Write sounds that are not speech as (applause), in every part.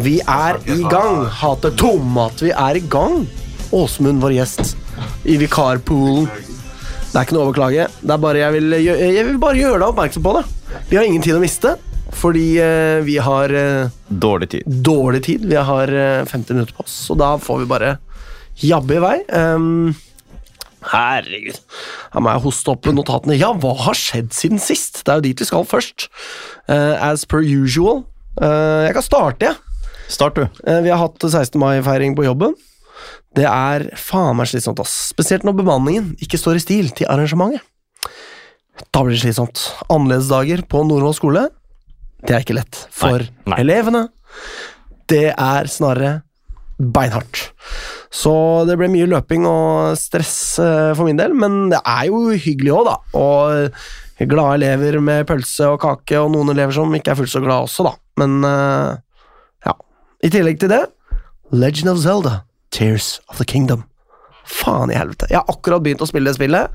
Vi er i gang. Hater tomat. Vi er i gang. Åsmund, vår gjest, i vikarpoolen. Det er ikke noe å overklage. Det er bare jeg, vil, jeg vil bare gjøre deg oppmerksom på det. Vi har ingen tid å miste, fordi eh, vi har eh, Dårlig tid. dårlig tid. Vi har eh, 50 minutter på oss, så da får vi bare jabbe i vei. Um, herregud. Her må jeg hoste opp notatene. Ja, hva har skjedd siden sist? Det er jo dit vi skal først. Uh, as per usual. Uh, jeg kan starte, jeg. Start, du. Eh, vi har hatt 16. mai-feiring på jobben. Det er faen meg slitsomt, ass. Spesielt når bemanningen ikke står i stil til arrangementet. Da blir det slitsomt. Annerledesdager på Nordvoll skole, det er ikke lett for Nei, nei. elevene. Det er snarere beinhardt. Så det ble mye løping og stress eh, for min del, men det er jo hyggelig òg, da. Og glade elever med pølse og kake, og noen elever som ikke er fullt så glade også, da. Men eh. I tillegg til det, Legend of Zelda, Tears of the Kingdom. Faen i helvete. Jeg har akkurat begynt å spille det spillet.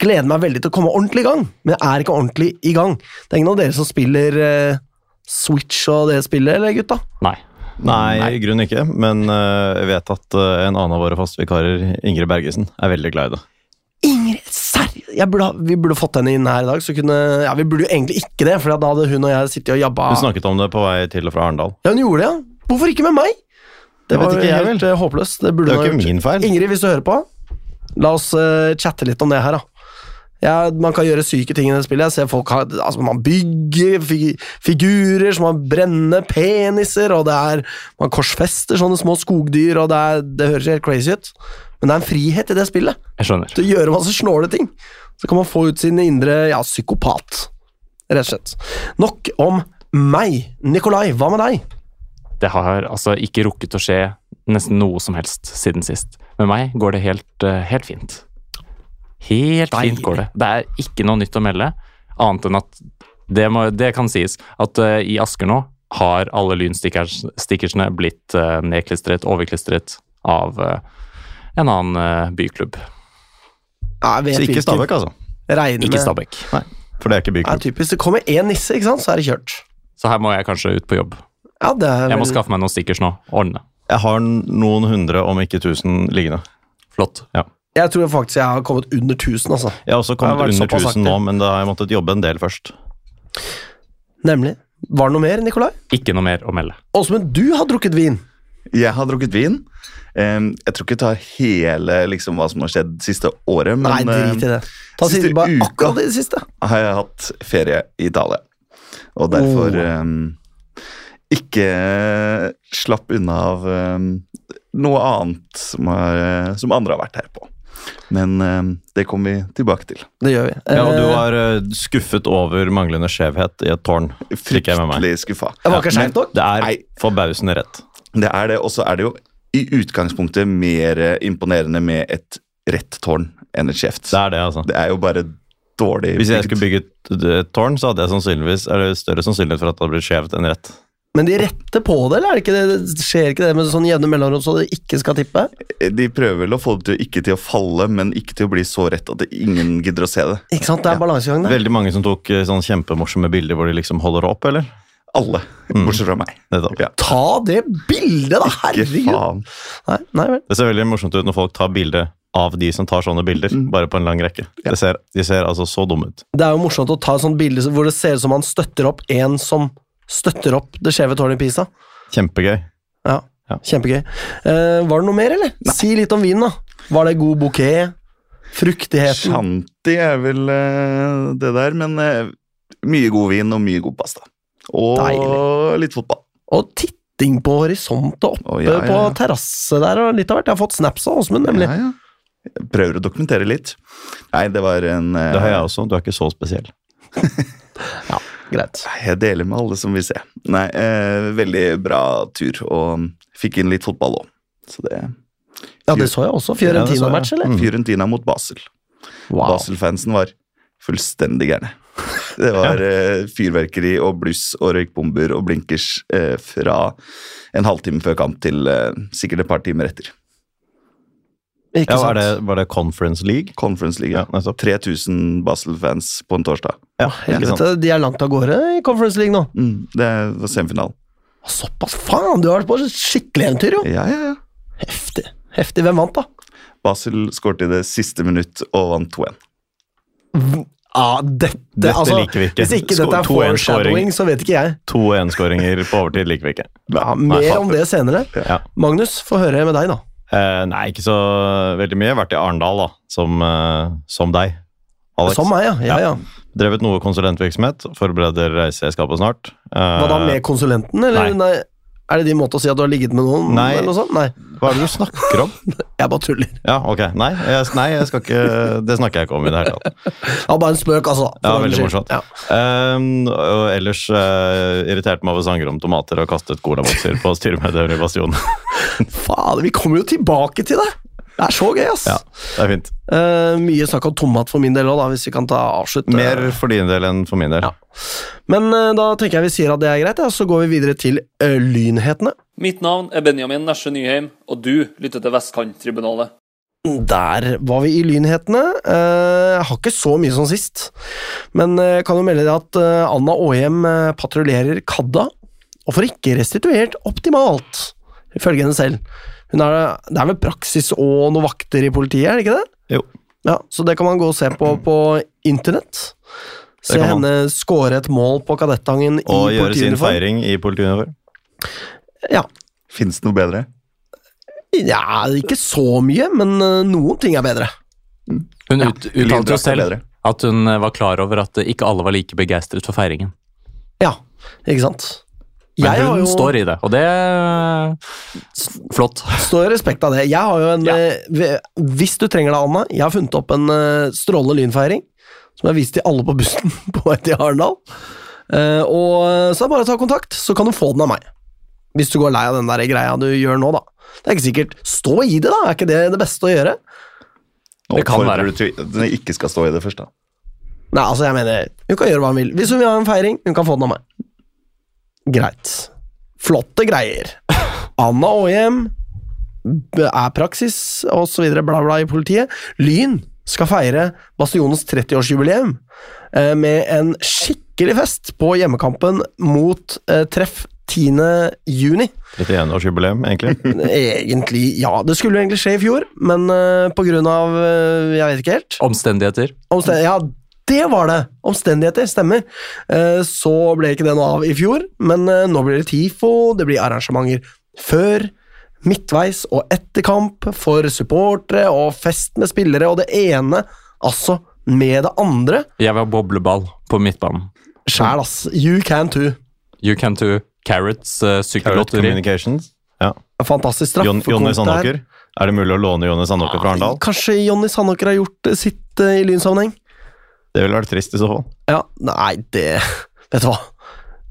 Gleder meg veldig til å komme ordentlig i gang, men jeg er ikke ordentlig i gang. Det er ingen av dere som spiller uh, Switch og det spillet, eller gutta? Nei. Nei, i grunnen ikke. Men uh, jeg vet at uh, en annen av våre faste vikarer, Ingrid Bergesen, er veldig glad i det. Ingrid, burde, vi burde fått henne inn her i dag. Så kunne, ja, Vi burde jo egentlig ikke det, for da hadde hun og jeg sittet og jabba. Hun snakket om det på vei til og fra Arendal. Ja, hun gjorde det, ja. Hvorfor ikke med meg? Det Det var ikke helt jeg, håpløst. Det, Det er jo ikke min feil. Ingrid, hvis du hører på, la oss uh, chatte litt om det her, da. Ja, man kan gjøre syke ting i det spillet. Jeg ser folk har, altså Man bygger fig figurer som man brenner peniser, og det er man korsfester sånne små skogdyr, og det, er, det høres helt crazy ut. Men det er en frihet i det spillet Jeg skjønner. til å gjøre masse snåle ting. Så kan man få ut sin indre ja, psykopat, rett og slett. Nok om meg. Nikolai, hva med deg? Det har altså ikke rukket å skje nesten noe som helst siden sist. Med meg går det helt, eh, helt fint. Helt Deilig. fint går det. Det er ikke noe nytt å melde, annet enn at det, må, det kan sies at uh, i Asker nå har alle lynstikkersene blitt uh, nedklistret, overklistret av eh, en annen eh, byklubb. Ja, jeg vet Så ikke. Stabæk, altså. Regner Ikke Stabæk. Nei, For det er ikke Ja, byklubb. typisk. Det kommer én nisse, ikke sant, så er det kjørt. Så her må jeg kanskje ut på jobb. Ja, det er Jeg må skaffe meg noen stickers nå. Ordne. Jeg har noen hundre, om ikke tusen, liggende. Flott. Ja. Jeg tror faktisk jeg har kommet under 1000, altså. Jeg har også kommet har under tusen 1000 nå, men da har jeg måttet jobbe en del først. Nemlig. Var det noe mer, Nikolai? Ikke noe mer å melde. Åsmund, du har drukket vin. Jeg har drukket vin. Jeg tror ikke jeg tar hele liksom, hva som har skjedd siste året, men Nei, drit i det. Ta siste siste, bare uka- akkurat det siste. har jeg hatt ferie i Italia. Og derfor Oh. um, ikke slapp unna av um, noe annet som, har, som andre har vært her på. Men um, det kommer vi tilbake til. Det gjør vi. Ja, og du Eh, var uh, skuffet over manglende skjevhet i et tårn. Fryktelig skuffa. Det var ikke skjevt nok? Det er forbausende rett. Det er det, og så er det jo i utgangspunktet mer imponerende med et rett tårn enn et skjevt. Det er det, altså. Det er jo bare dårlig Hvis jeg skulle bygge et, tårn, så hadde jeg sannsynligvis er det større sannsynlighet for at det hadde blitt skjevt enn rett. Men de retter på det, eller er det ikke det? det skjer ikke det med sånn jevne mellomrom så det ikke skal tippe? De prøver vel å få det til ikke til å falle, men ikke til å bli så rett at ingen gidder å se det. Ikke sant? Det er Ja. balansegang der. Veldig mange som tok eh, sånn kjempemorsomme bilder hvor de liksom holder opp, eller? Alle, Mm. bortsett fra meg. Mm, Ja. Ta det bildet, da! Herregud! Nei, nei vel. Det ser veldig morsomt ut når folk tar bilde av de som tar sånne bilder, Mm. bare på en lang rekke. Ja. Det ser, de ser altså så dumme ut. Det er jo morsomt å ta et sånt bilde hvor det ser ut som han støtter opp en som støtter opp det skjeve tårnet i Pisa. Kjempegøy. Ja, Ja. Kjempegøy. Eh, var det noe mer, eller? Si litt om vinen, da. Var det god bouquet? Fruktigheten? Shanti er vel uh, det der, men uh, mye god vin og mye god pasta. Og Deilig. litt fotball. Og titting på horisont og oppe oh, ja, ja, på terrasse der og litt av hvert. Jeg har fått snaps av Åsmund, nemlig. Ja, ja. Jeg prøver å dokumentere litt. Nei, det var en uh... Det har jeg også. Du er ikke så spesiell. (laughs) ja, Greit. Jeg deler med alle som vil se. Nei, eh, veldig bra tur, og fikk inn litt fotball òg. Så det Ja, det så jeg også. Fiorentina-match, eller? Mm. Fiorentina mot Basel. Wow. Basel-fansen var fullstendig gærne. Det var eh, fyrverkeri og bluss og røykbomber og blinkers eh, fra en halvtime før kamp til eh, sikkert et par timer etter. Ikke Ja, sant? var, det, var det Conference League? Conference League. Ja, ja 3000 Basel-fans på en torsdag. Ja, ikke sant? Helvete, de er langt av gårde i Conference League nå. Mm, det var semifinalen. Såpass, faen! Du har vært på skikkelig eventyr, jo. Ja, ja, ja. Heftig. Heftig. Hvem vant, da? Basel skåret i det siste minutt og vant 2-1. Ja, dette, Dette altså, liker vi ikke. Hvis ikke dette er foreshadowing, så vet ikke jeg. To 1-skåringer på overtid liker vi ikke. Ja, mer Nei, om det senere. Ja. Magnus, få høre med deg, da. Eh, nei, ikke så veldig mye. Vært i Arendal, da, som, eh, som deg. Alex. Som meg, ja. ja, ja. Drevet noe konsulentvirksomhet. Forbereder reiseselskapet snart. Eh, Hva da, med konsulenten, eller? nei. Nei. Er det din måte å si at du har ligget med noen? Nei. Eller noe sånt? Nei, Hva er det du snakker om? (laughs) jeg bare tuller. Ja, ok. Nei, jeg, nei jeg skal ikke, det snakker jeg ikke om i det hele tatt. Det var bare en spøk, altså. Ja, veldig morsomt. Ja. Um, og ellers uh, irriterte meg over sanger om tomater og kastet colabokser på styremedlemmer i Bastionen. (laughs) Faen, vi kommer jo tilbake til det! Det er så gøy, ass. Ja, det er fint. Uh, mye snakk om tomat for min del òg, hvis vi kan ta avslutte. Mer for din del enn for min del. Ja. Men uh, da tenker jeg vi sier at det er greit, ja, så går vi videre til uh, lynhetene. Mitt navn er Benjamin Nesje Nyheim, og du lytter til Vestkanttribunalet. Der var vi i lynhetene. Eh, Jeg har ikke så mye som sist, men jeg kan jo melde deg at Anna Åhjem patruljerer Kadda, og får ikke restituert optimalt, ifølge henne selv. Hun er, det er vel praksis og noen vakter i politiet, er det ikke det? Jo. Ja, Så det kan man gå og se på på internett. Se henne score et mål på Kadettangen i Og gjøre sin feiring i politiuniform. Ja. Fins det noe bedre? ja, ikke så mye, men eh, noen ting er bedre. Hun ut, uttalte jo selv at hun eh, var klar over at ikke alle var like begeistret for feiringen. Ja, ikke sant? Men Jeg hun jo- står i det, og det er flott. står i respekt av det. Jeg har jo en Ja. eh, Hvis du trenger det, Anna, jeg har funnet opp en eh, strålende lynfeiring som jeg viste til alle på bussen (laughs) på vei til Arendal. Eh, og Så er det bare å ta kontakt, så kan du få den av meg. Hvis du går lei av den der greia du gjør nå, da. Det er ikke sikkert. Stå i det, da! Er ikke det det beste å gjøre? Nå Det kan være. du til at ikke skal stå i det først, da. Nei, altså, jeg mener Hun kan gjøre hva hun vil. Hvis hun vil ha en feiring, hun kan få den av meg. Greit. Flotte greier. Anna Åhjem er praksis, videre, bla, bla, i politiet. Lyn skal feire Bastionens 30-årsjubileum eh, med en skikkelig fest på hjemmekampen mot eh, treff 10. juni. 31-årsjubileum, egentlig. (laughs) Egentlig, ja. Det skulle jo egentlig skje i fjor, men uh, på grunn av eh, Jeg vet ikke helt. Omstendigheter. Omstendigheter ja, det var det! Omstendigheter, stemmer. Eh, så ble ikke det noe av i fjor, men eh, nå blir det TIFO, det blir arrangementer før, midtveis og etter kamp for supportere og fest med spillere, og det ene altså med det andre. Jeg var bobleball på midtbanen. Sjæl, ass. You can too. You can too. Carrots uh, Carrot. Communications. Ja. Fantastisk Jon, Jonny straffekonk der. Sandåker. Er det mulig å låne Jonny Sandåker fra Arendal? Kanskje Jonny Sandåker har gjort sitt uh, i lynsammenheng? Det ville vært trist i så fall. Ja, nei, det Vet du hva?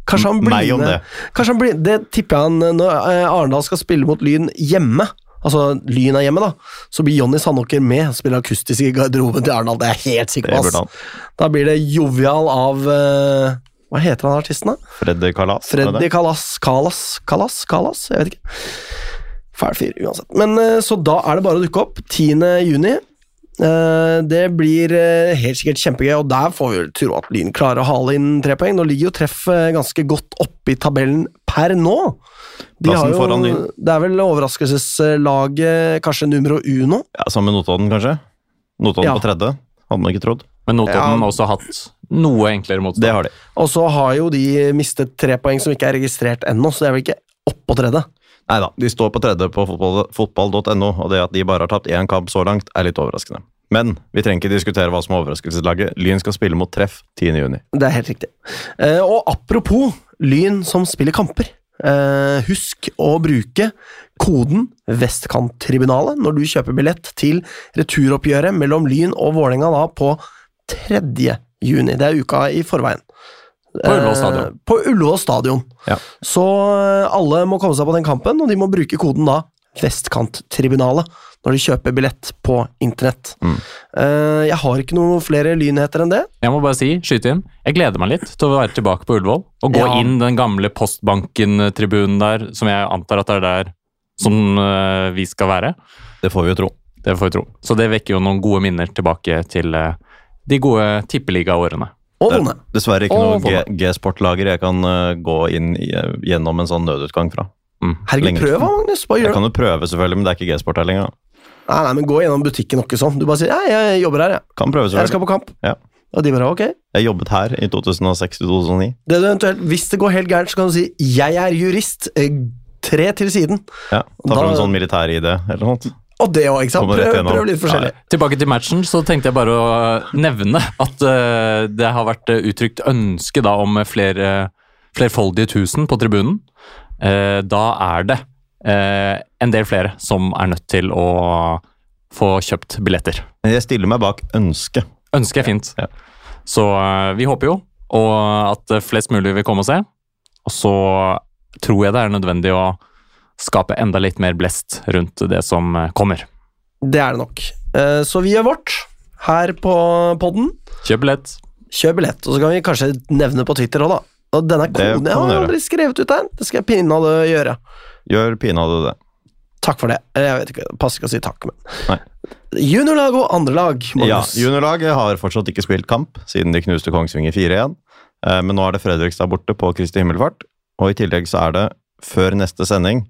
Kanskje han blir med det. Kanskje han blir Det tipper jeg han Når eh, Arendal skal spille mot Lyn hjemme, altså Lyn er hjemme, da, så blir Jonny Sandåker med og spiller akustisk i garderoben til Arendal. Det er jeg helt sikker på. Da blir det jovial av eh, Hva heter han artisten, da? Freddy Kalas. Freddy? Kalas Kalas Kalas? Kalas? Jeg vet ikke. Fæl fyr, uansett. Men eh, Så da er det bare å dukke opp. 10. juni. Eh, det blir eh, helt sikkert kjempegøy, og der får vi tro at Lyn klarer å hale inn tre poeng. Nå ligger jo treff ganske godt oppe i tabellen per nå. De Plassen har jo, foran Lyn. det er vel overraskelseslaget, kanskje numero uno. Ja, Sammen med Notodden, kanskje? Notodden Ja. på tredje? Hadde man ikke trodd. Men Notodden Ja. har også hatt noe enklere motstand. Det har de. Og så har jo de mistet tre poeng som ikke er registrert ennå, så det er vel ikke oppå tredje. Nei da, de står på tredje på fotball- fotball.no, og det at de bare har tapt én kamp så langt, er litt overraskende. Men vi trenger ikke diskutere hva som er overraskelseslaget. Lyn skal spille mot Treff 10.6. Det er helt riktig. Eh, og apropos Lyn som spiller kamper. Eh, husk å bruke koden Vestkanttribunalet når du kjøper billett til returoppgjøret mellom Lyn og Vålerenga på 3. juni. Det er uka i forveien. På Ullevål Eh, stadion. på Ullevål stadion. Ja. Så eh, alle må komme seg på den kampen, og de må bruke koden da Vestkanttribunalet når de kjøper billett på internett. Mm. Eh, jeg har ikke noen flere lynheter enn det. Jeg må bare si, skyte inn, jeg gleder meg litt til å være tilbake på Ullevål. Og gå Ja. inn den gamle Postbanken-tribunen der, som jeg antar at det er der som vi skal være. Det får vi jo tro. Det får vi tro. Så det vekker jo noen gode minner tilbake til de gode tippeligaårene. Og vonde. Dessverre ikke Og noe G-sportlager jeg kan uh, gå inn i, eh, gjennom en sånn nødutgang fra. Herregud, prøv da, Magnus. Bare Jeg gjør det. kan jo prøve, selvfølgelig, men det er ikke G-sport her lenger. Nei, nei, men gå gjennom butikken og ikke sånn. Du bare sier 'jeg, jeg jobber her, jeg. Kan prøve, Jeg skal på kamp'. Ja. Og de bare 'ok'. Jeg jobbet her i 2006-2009. Det du eventuelt, hvis det går helt gærent, så kan du si 'jeg er jurist'. eh, Tre til siden. Ja, Ta fram en sånn militær-ID eller noe sånt. Og det òg, ikke sant? Prøv, prøv litt forskjellig. Tilbake til matchen, så tenkte jeg bare å nevne at uh, det har vært eh, uttrykt ønske da om flere, flerfoldige tusen på tribunen. Uh, da er det uh, en del flere som er nødt til å få kjøpt billetter. Jeg stiller meg bak ønsket. Ønske er fint. Ja. Så eh, vi håper jo og at flest mulig vil komme og se. Og så tror jeg det er nødvendig å skape enda litt mer blest rundt det som eh, kommer. Det er det nok. Eh, Så vi gjør vårt her på podden. Kjøp billett. Kjøp billett. Og så kan vi kanskje nevne på Twitter òg, da. Og denne koden jeg har aldri skrevet ut der. Det skal jeg pinadø gjøre. Gjør pinadø det. Takk for det. Jeg vet ikke, passer ikke å si takk, men Juniorlag og andrelag, Magnus. Ja, Juniorlaget har fortsatt ikke spilt kamp siden de knuste Kongsvinger 4-1. Eh, Men nå er det Fredrikstad borte på Kristi himmelfart. Og i tillegg så er det, før neste sending,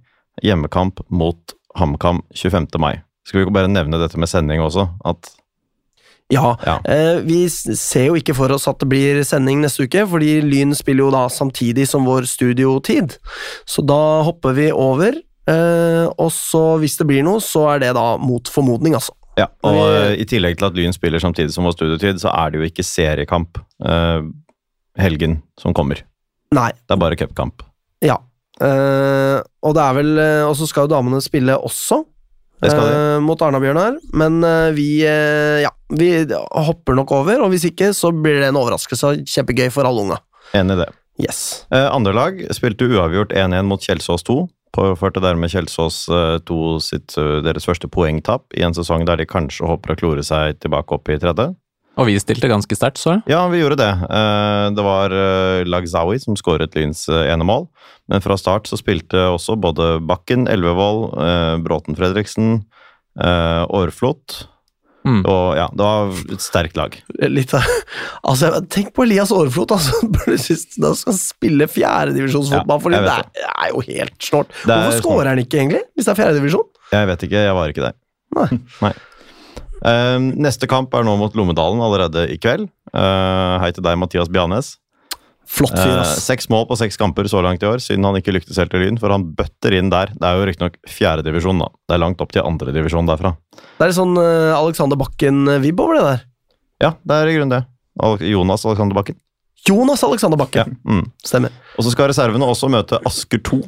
hjemmekamp mot HamKam 25. mai. Skal vi ikke bare nevne dette med sending også? At Ja. Ja. Eh, vi ser jo ikke for oss at det blir sending neste uke, fordi Lyn spiller jo da samtidig som vår studiotid. Så da hopper vi over. Eh, og så, hvis det blir noe, så er det da mot formodning, altså. Ja, og Vi- i tillegg til at Lyn spiller samtidig som vår studiotid, så er det jo ikke seriekamp eh, helgen som kommer. Nei. Det er bare cupkamp. Ja. Eh, og det er vel eh, Og så skal jo damene spille også. Det skal eh, mot Arna-Bjørnar, men uh, vi ja, vi hopper nok over, og hvis ikke, så blir det en overraskelse. Kjempegøy for alle unga. Enig i det. Yes. Andre lag spilte uavgjort 1-1 mot Kjelsås 2. Påførte dermed Kjelsås eh, 2 sitt, deres første poengtap i en sesong der de kanskje håper å klore seg tilbake opp i tredje. Og vi stilte ganske sterkt, så jeg. Ja, vi gjorde det. Eh, Det var eh, Lagzawi som skåret Lyns eh, ene mål. Men fra start så spilte også både Bakken, Elvevold, eh, Bråten Fredriksen, Årflot. Aarflot Mm. Og ja, det var et sterkt lag. Litt Altså, tenk på Elias Aarflot, altså. (laughs) Da skal han spille fjerdedivisjonsfotball, Ja, for jeg det er, jo helt snålt. Hvorfor skårer han ikke, egentlig, hvis det er fjerdedivisjon? Jeg vet ikke, jeg var ikke der. Nei. (laughs) Nei. Eh, neste kamp er nå mot Lommedalen allerede i kveld. Uh, hei til deg, Mathias Bianes. Flott fyr, ass. Uh, seks mål på seks kamper så langt i år, siden han ikke lyktes helt i Lyn. For han bøtter inn der. Det er jo riktignok fjerdedivisjon, da. Det er langt opp til andredivisjon derfra. Det er litt sånn uh, Alexander Bakken-vibb over det der. Ja, det er i grunnen det. Jonas Alexander Bakken. Jonas Alexander Ja. Bakken. Mm. Stemmer. Og så skal reservene også møte Asker 2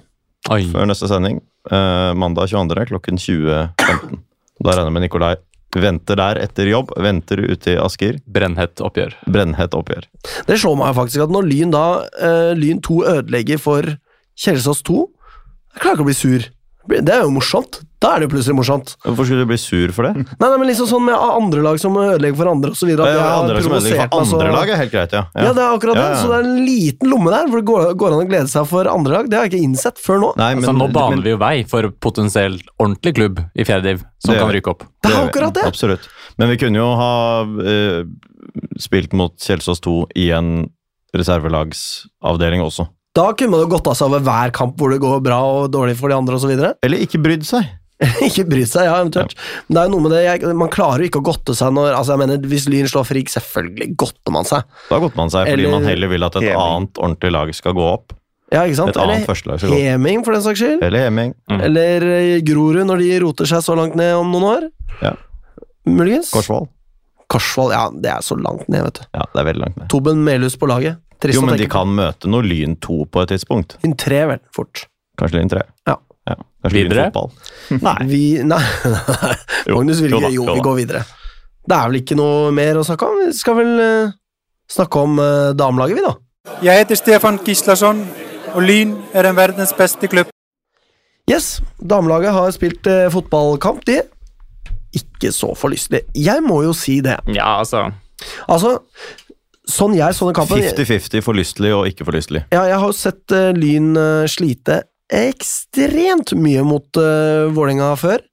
Oi. før neste sending. Uh, mandag 22. klokken 20.15. Da regner jeg med Nikolai venter der etter jobb. Venter ute i Asker. Brennhett oppgjør. Brennhett oppgjør. Det slår meg faktisk at når Lyn da uh, Lyn 2 ødelegger for Kjelsås 2, jeg klarer ikke å bli sur. Det er jo morsomt. Da er det jo plutselig morsomt. Hvorfor skulle du bli sur for det? Nei, nei, men liksom sånn med andre lag som ødelegger for andre, og så videre. at Ja, jeg andre lag som ødelegger for andre altså. lag er helt greit, ja. Ja, det er akkurat Ja, det. Så det er en liten lomme der hvor det går, går an å glede seg for andre lag. Det har jeg ikke innsett før nå. Nei, men, Altså, nå baner men- vi jo vei for potensielt ordentlig klubb i fjerde div som Det kan rykke opp. Det er akkurat det. Absolutt. Men vi kunne jo ha uh, spilt mot Kjelsås 2 i en reservelagsavdeling også. Da kunne man jo godta seg over hver kamp hvor det går bra og dårlig for de andre osv. (laughs) Eller ikke brydd seg. (laughs) ikke brydd seg, ja, eventuelt. Men det er jo noe med det, jeg, man klarer jo ikke å godte seg når altså jeg mener, Hvis Lyn slår Frik, selvfølgelig godter man seg. Da godter man seg fordi Eller- man heller vil at et Heming. annet ordentlig lag skal gå opp. Ja, ikke sant? Et annet førstelag skal gå opp. Heming, for den saks skyld. Eller Heming. Mm. Eller eh, Grorud, når de roter seg så langt ned om noen år. Ja. Muligens. Korsvoll. Korsvoll, ja, det er så langt ned, vet du. Ja, det er veldig langt ned. Tobben Melhus på laget. Trist Jo, men de på. kan møte noe Lyn 2 på et tidspunkt. Lyn 3, vel, fort. Kanskje Lyn 3. Ja. Kanskje Videre? Lyn fotball. Nei. Vi Nei, (laughs) Magnus vil jo ikke Jo, jo vi går videre. Det er vel ikke noe mer å snakke om? Vi skal vel eh, snakke om uh, damelaget, vi, da. Jeg heter Stefan Gislason, og Lyn er en verdens beste klubb. Yes, damelaget har spilt eh, fotballkamp, de. Ikke så forlystelig. Jeg må jo si det. Ja, altså Altså, sånn jeg så den kampen 50-50 forlystelig og ikke forlystelig. Ja, jeg har jo sett uh, Lyn uh, slite ekstremt mye mot uh, Vålerenga før.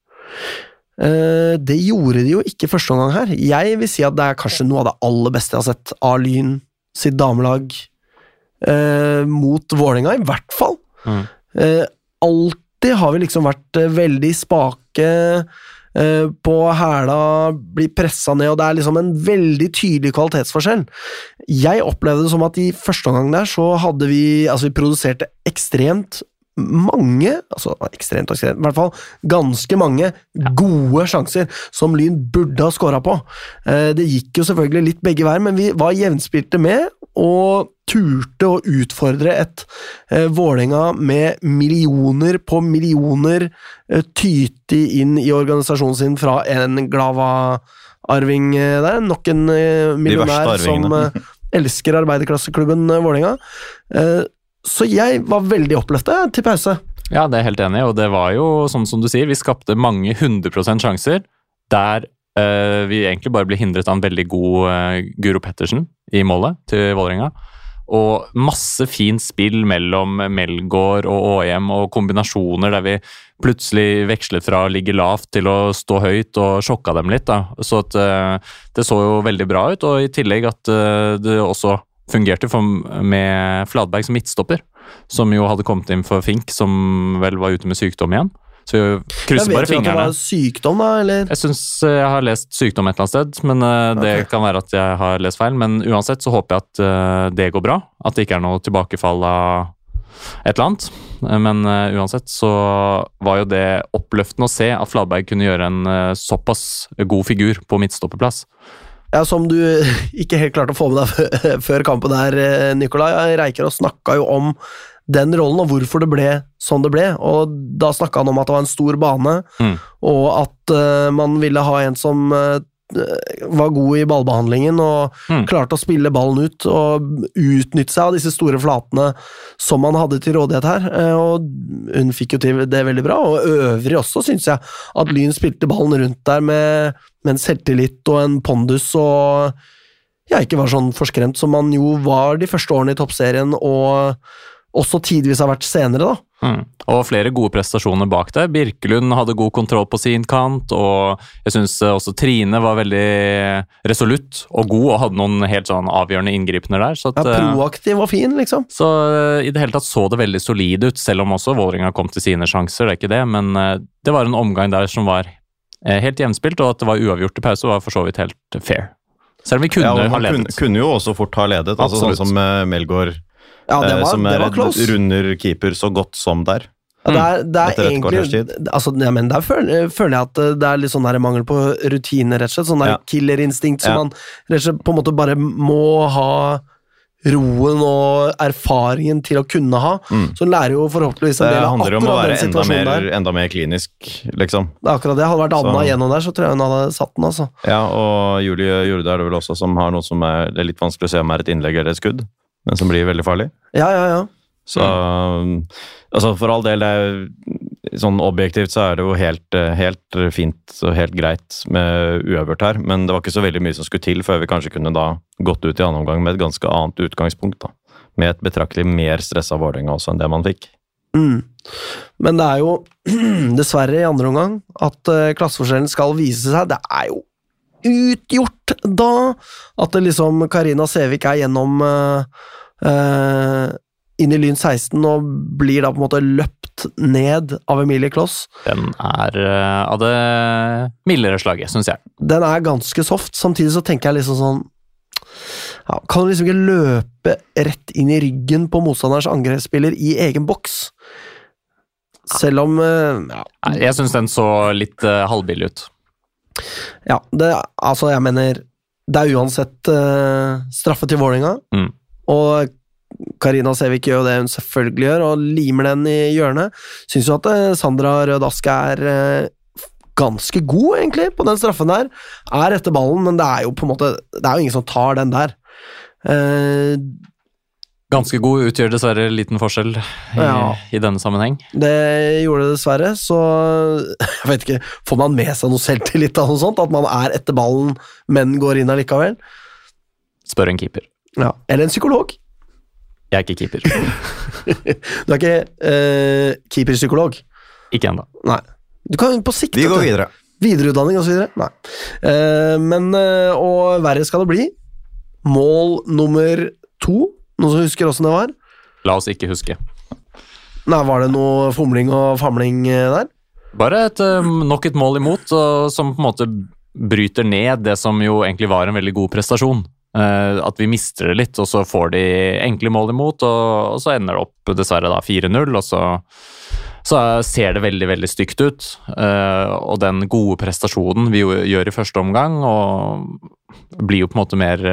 Uh, det gjorde de jo ikke første omgang her. Jeg vil si at det er kanskje noe av det aller beste jeg har sett av Lyn sitt damelag mot Vålerenga, i hvert fall. Mm. Alltid har vi liksom vært veldig spake på hæla, blir pressa ned, og det er liksom en veldig tydelig kvalitetsforskjell. Jeg opplevde det som at i første omgang der så hadde vi Altså, vi produserte ekstremt mange, altså ekstremt og ekstremt, i hvert fall ganske mange gode sjanser som Lyn burde ha skåra på. Eh, Det gikk jo selvfølgelig litt begge veier, men vi var jevnspilte med og turte å utfordre et eh, Vålerenga med millioner på millioner eh, tyte inn i organisasjonen sin fra en Glava-arving eh, der. Nok en eh, millionær som eh, elsker arbeiderklasseklubben eh, Vålerenga. Eh, så jeg var veldig oppløfta til pause. Ja, det er jeg helt enig i, og det var jo sånn som du sier, vi skapte mange 100 sjanser der eh, vi egentlig bare ble hindret av en veldig god uh, Guro Pettersen i målet til Vålerenga. Og masse fint spill mellom Melgaard og Åhjem, og kombinasjoner der vi plutselig vekslet fra å ligge lavt til å stå høyt og sjokka dem litt. da. Så at, uh, det så jo veldig bra ut, og i tillegg at det også fungerte med Fladberg som midtstopper, som jo hadde kommet inn for Fink, som vel var ute med sykdom igjen. Så vi Jeg fingrene. vet du at det var sykdom, da, eller? Jeg syns jeg har lest sykdom et eller annet sted, men eh, det okay. kan være at jeg har lest feil. Men uansett så håper jeg at eh, det går bra. At det ikke er noe tilbakefall av et eller annet. Eh, Men eh, uansett så var jo det oppløftende å se at Fladberg kunne gjøre en eh, såpass god figur på midtstopperplass. Ja, Som du (laughs) ikke helt klarte å få med deg (laughs) før- kampen der, eh, Nikolai. Reikerås snakka jo om den rollen og hvorfor det ble sånn det ble. Og Da snakka han om at det var en stor bane, Mm. og at uh, man ville ha en som uh, var god i ballbehandlingen og Mm. klarte å spille ballen ut og utnytte seg av disse store flatene som man hadde til rådighet her. Eh, og hun fikk jo til det veldig bra, og øvrig også syns jeg at Lyn spilte ballen rundt der med, med en selvtillit og en pondus og jeg ikke var sånn forskremt som man jo var de første årene i toppserien, og også tidvis har vært senere, da. Mm. Og flere gode prestasjoner bak det. Birkelund hadde god kontroll på sin kant, og jeg syns også Trine var veldig resolutt og god og hadde noen helt sånn avgjørende inngripener der. Så, at, Ja, eh, proaktiv og fin, liksom. så eh, i det hele tatt så det veldig solid ut, selv om også Vålerenga kom til sine sjanser, det er ikke det, men eh, det var en omgang der som var eh, helt jevnspilt, og at det var uavgjort i pause var for så vidt helt fair. Selv om vi kunne Ja, ha han kunne, ledet. kunne jo også fort ha ledet, altså sånn som eh, Melgaard, Ja, det eh, var, som det var runder keeper så godt som der. Ja, det er, det er egentlig altså, ja, men Der føler, føler jeg at eh, det er litt sånn der mangel på rutine, rett og slett. Sånn der Ja. killerinstinkt som man rett og slett på en måte bare må ha roen og erfaringen til å kunne ha. Mm. Så hun lærer jo forhåpentligvis en del av handler om å akkurat være den enda situasjonen mer, der. enda mer klinisk, liksom. Det er akkurat det. Hadde vært Anna Så- igjennom der, så tror jeg hun hadde satt den, altså. Ja, og Julie Jorde er det vel også som har noe som er, det er litt vanskelig å se om er et innlegg eller et skudd, men som blir veldig farlig. Ja, ja, ja. Så altså for all del, er, sånn objektivt så er det jo helt, eh, helt fint og helt greit med uavgjort her, men det var ikke så veldig mye som skulle til før vi kanskje kunne da gått ut i annen omgang med et ganske annet utgangspunkt. da. Med et betraktelig mer stressa Vålerenga også enn det man fikk. Mm. Men det er jo (clears throat) dessverre i andre omgang at eh, klasseforskjellen skal vise seg. Det er jo utgjort da at det liksom Karina Sævik er gjennom eh, eh, inn i Lyn 16 og blir da på en måte løpt ned av Emilie Kloss. Den er uh, av det mildere slaget, syns jeg. Den er ganske soft. Samtidig så tenker jeg liksom sånn ja, Kan du liksom ikke løpe rett inn i ryggen på motstanders angrepsspiller i egen boks? Selv om uh, ja, Jeg syns den så litt uh, halvbillig ut. Ja, det, altså jeg mener Det er uansett uh, straffe til Vålerenga, Mm. og Karina Sevik gjør jo det hun selvfølgelig gjør, og limer den i hjørnet. Syns jo at eh, Sandra Rød Aske er eh, ganske god, egentlig, på den straffen der. Er etter ballen, men det er jo på en måte Det er jo ingen som tar den der. Eh, Ganske god utgjør dessverre liten forskjell i, Ja. i denne sammenheng. det gjorde det dessverre, så (laughs) jeg vet ikke Får man med seg noe selvtillit av noe sånt? At man er etter ballen, men går inn allikevel? Spør en keeper. Ja. Eller en psykolog. Jeg er ikke keeper. (laughs) Du er ikke uh, keeperpsykolog? Ikke ennå. Nei. Du kan på sikt Vi går videre. Videreutdanning osv.? videre? Nei. Eh, men eh, Og verre skal det bli. Mål nummer 2. Noen som husker åssen det var? La oss ikke huske. Nei, Var det noe fomling og famling eh, der? Bare et, eh, nok et mål imot, som på en måte bryter ned det som jo egentlig var en veldig god prestasjon. Eh, at vi mister det litt, og så får de enkle mål imot, og, så ender det opp dessverre da 4-0, og så, så ser det veldig, veldig stygt ut. Og den gode prestasjonen vi jo gjør i første omgang, og blir jo på en måte mer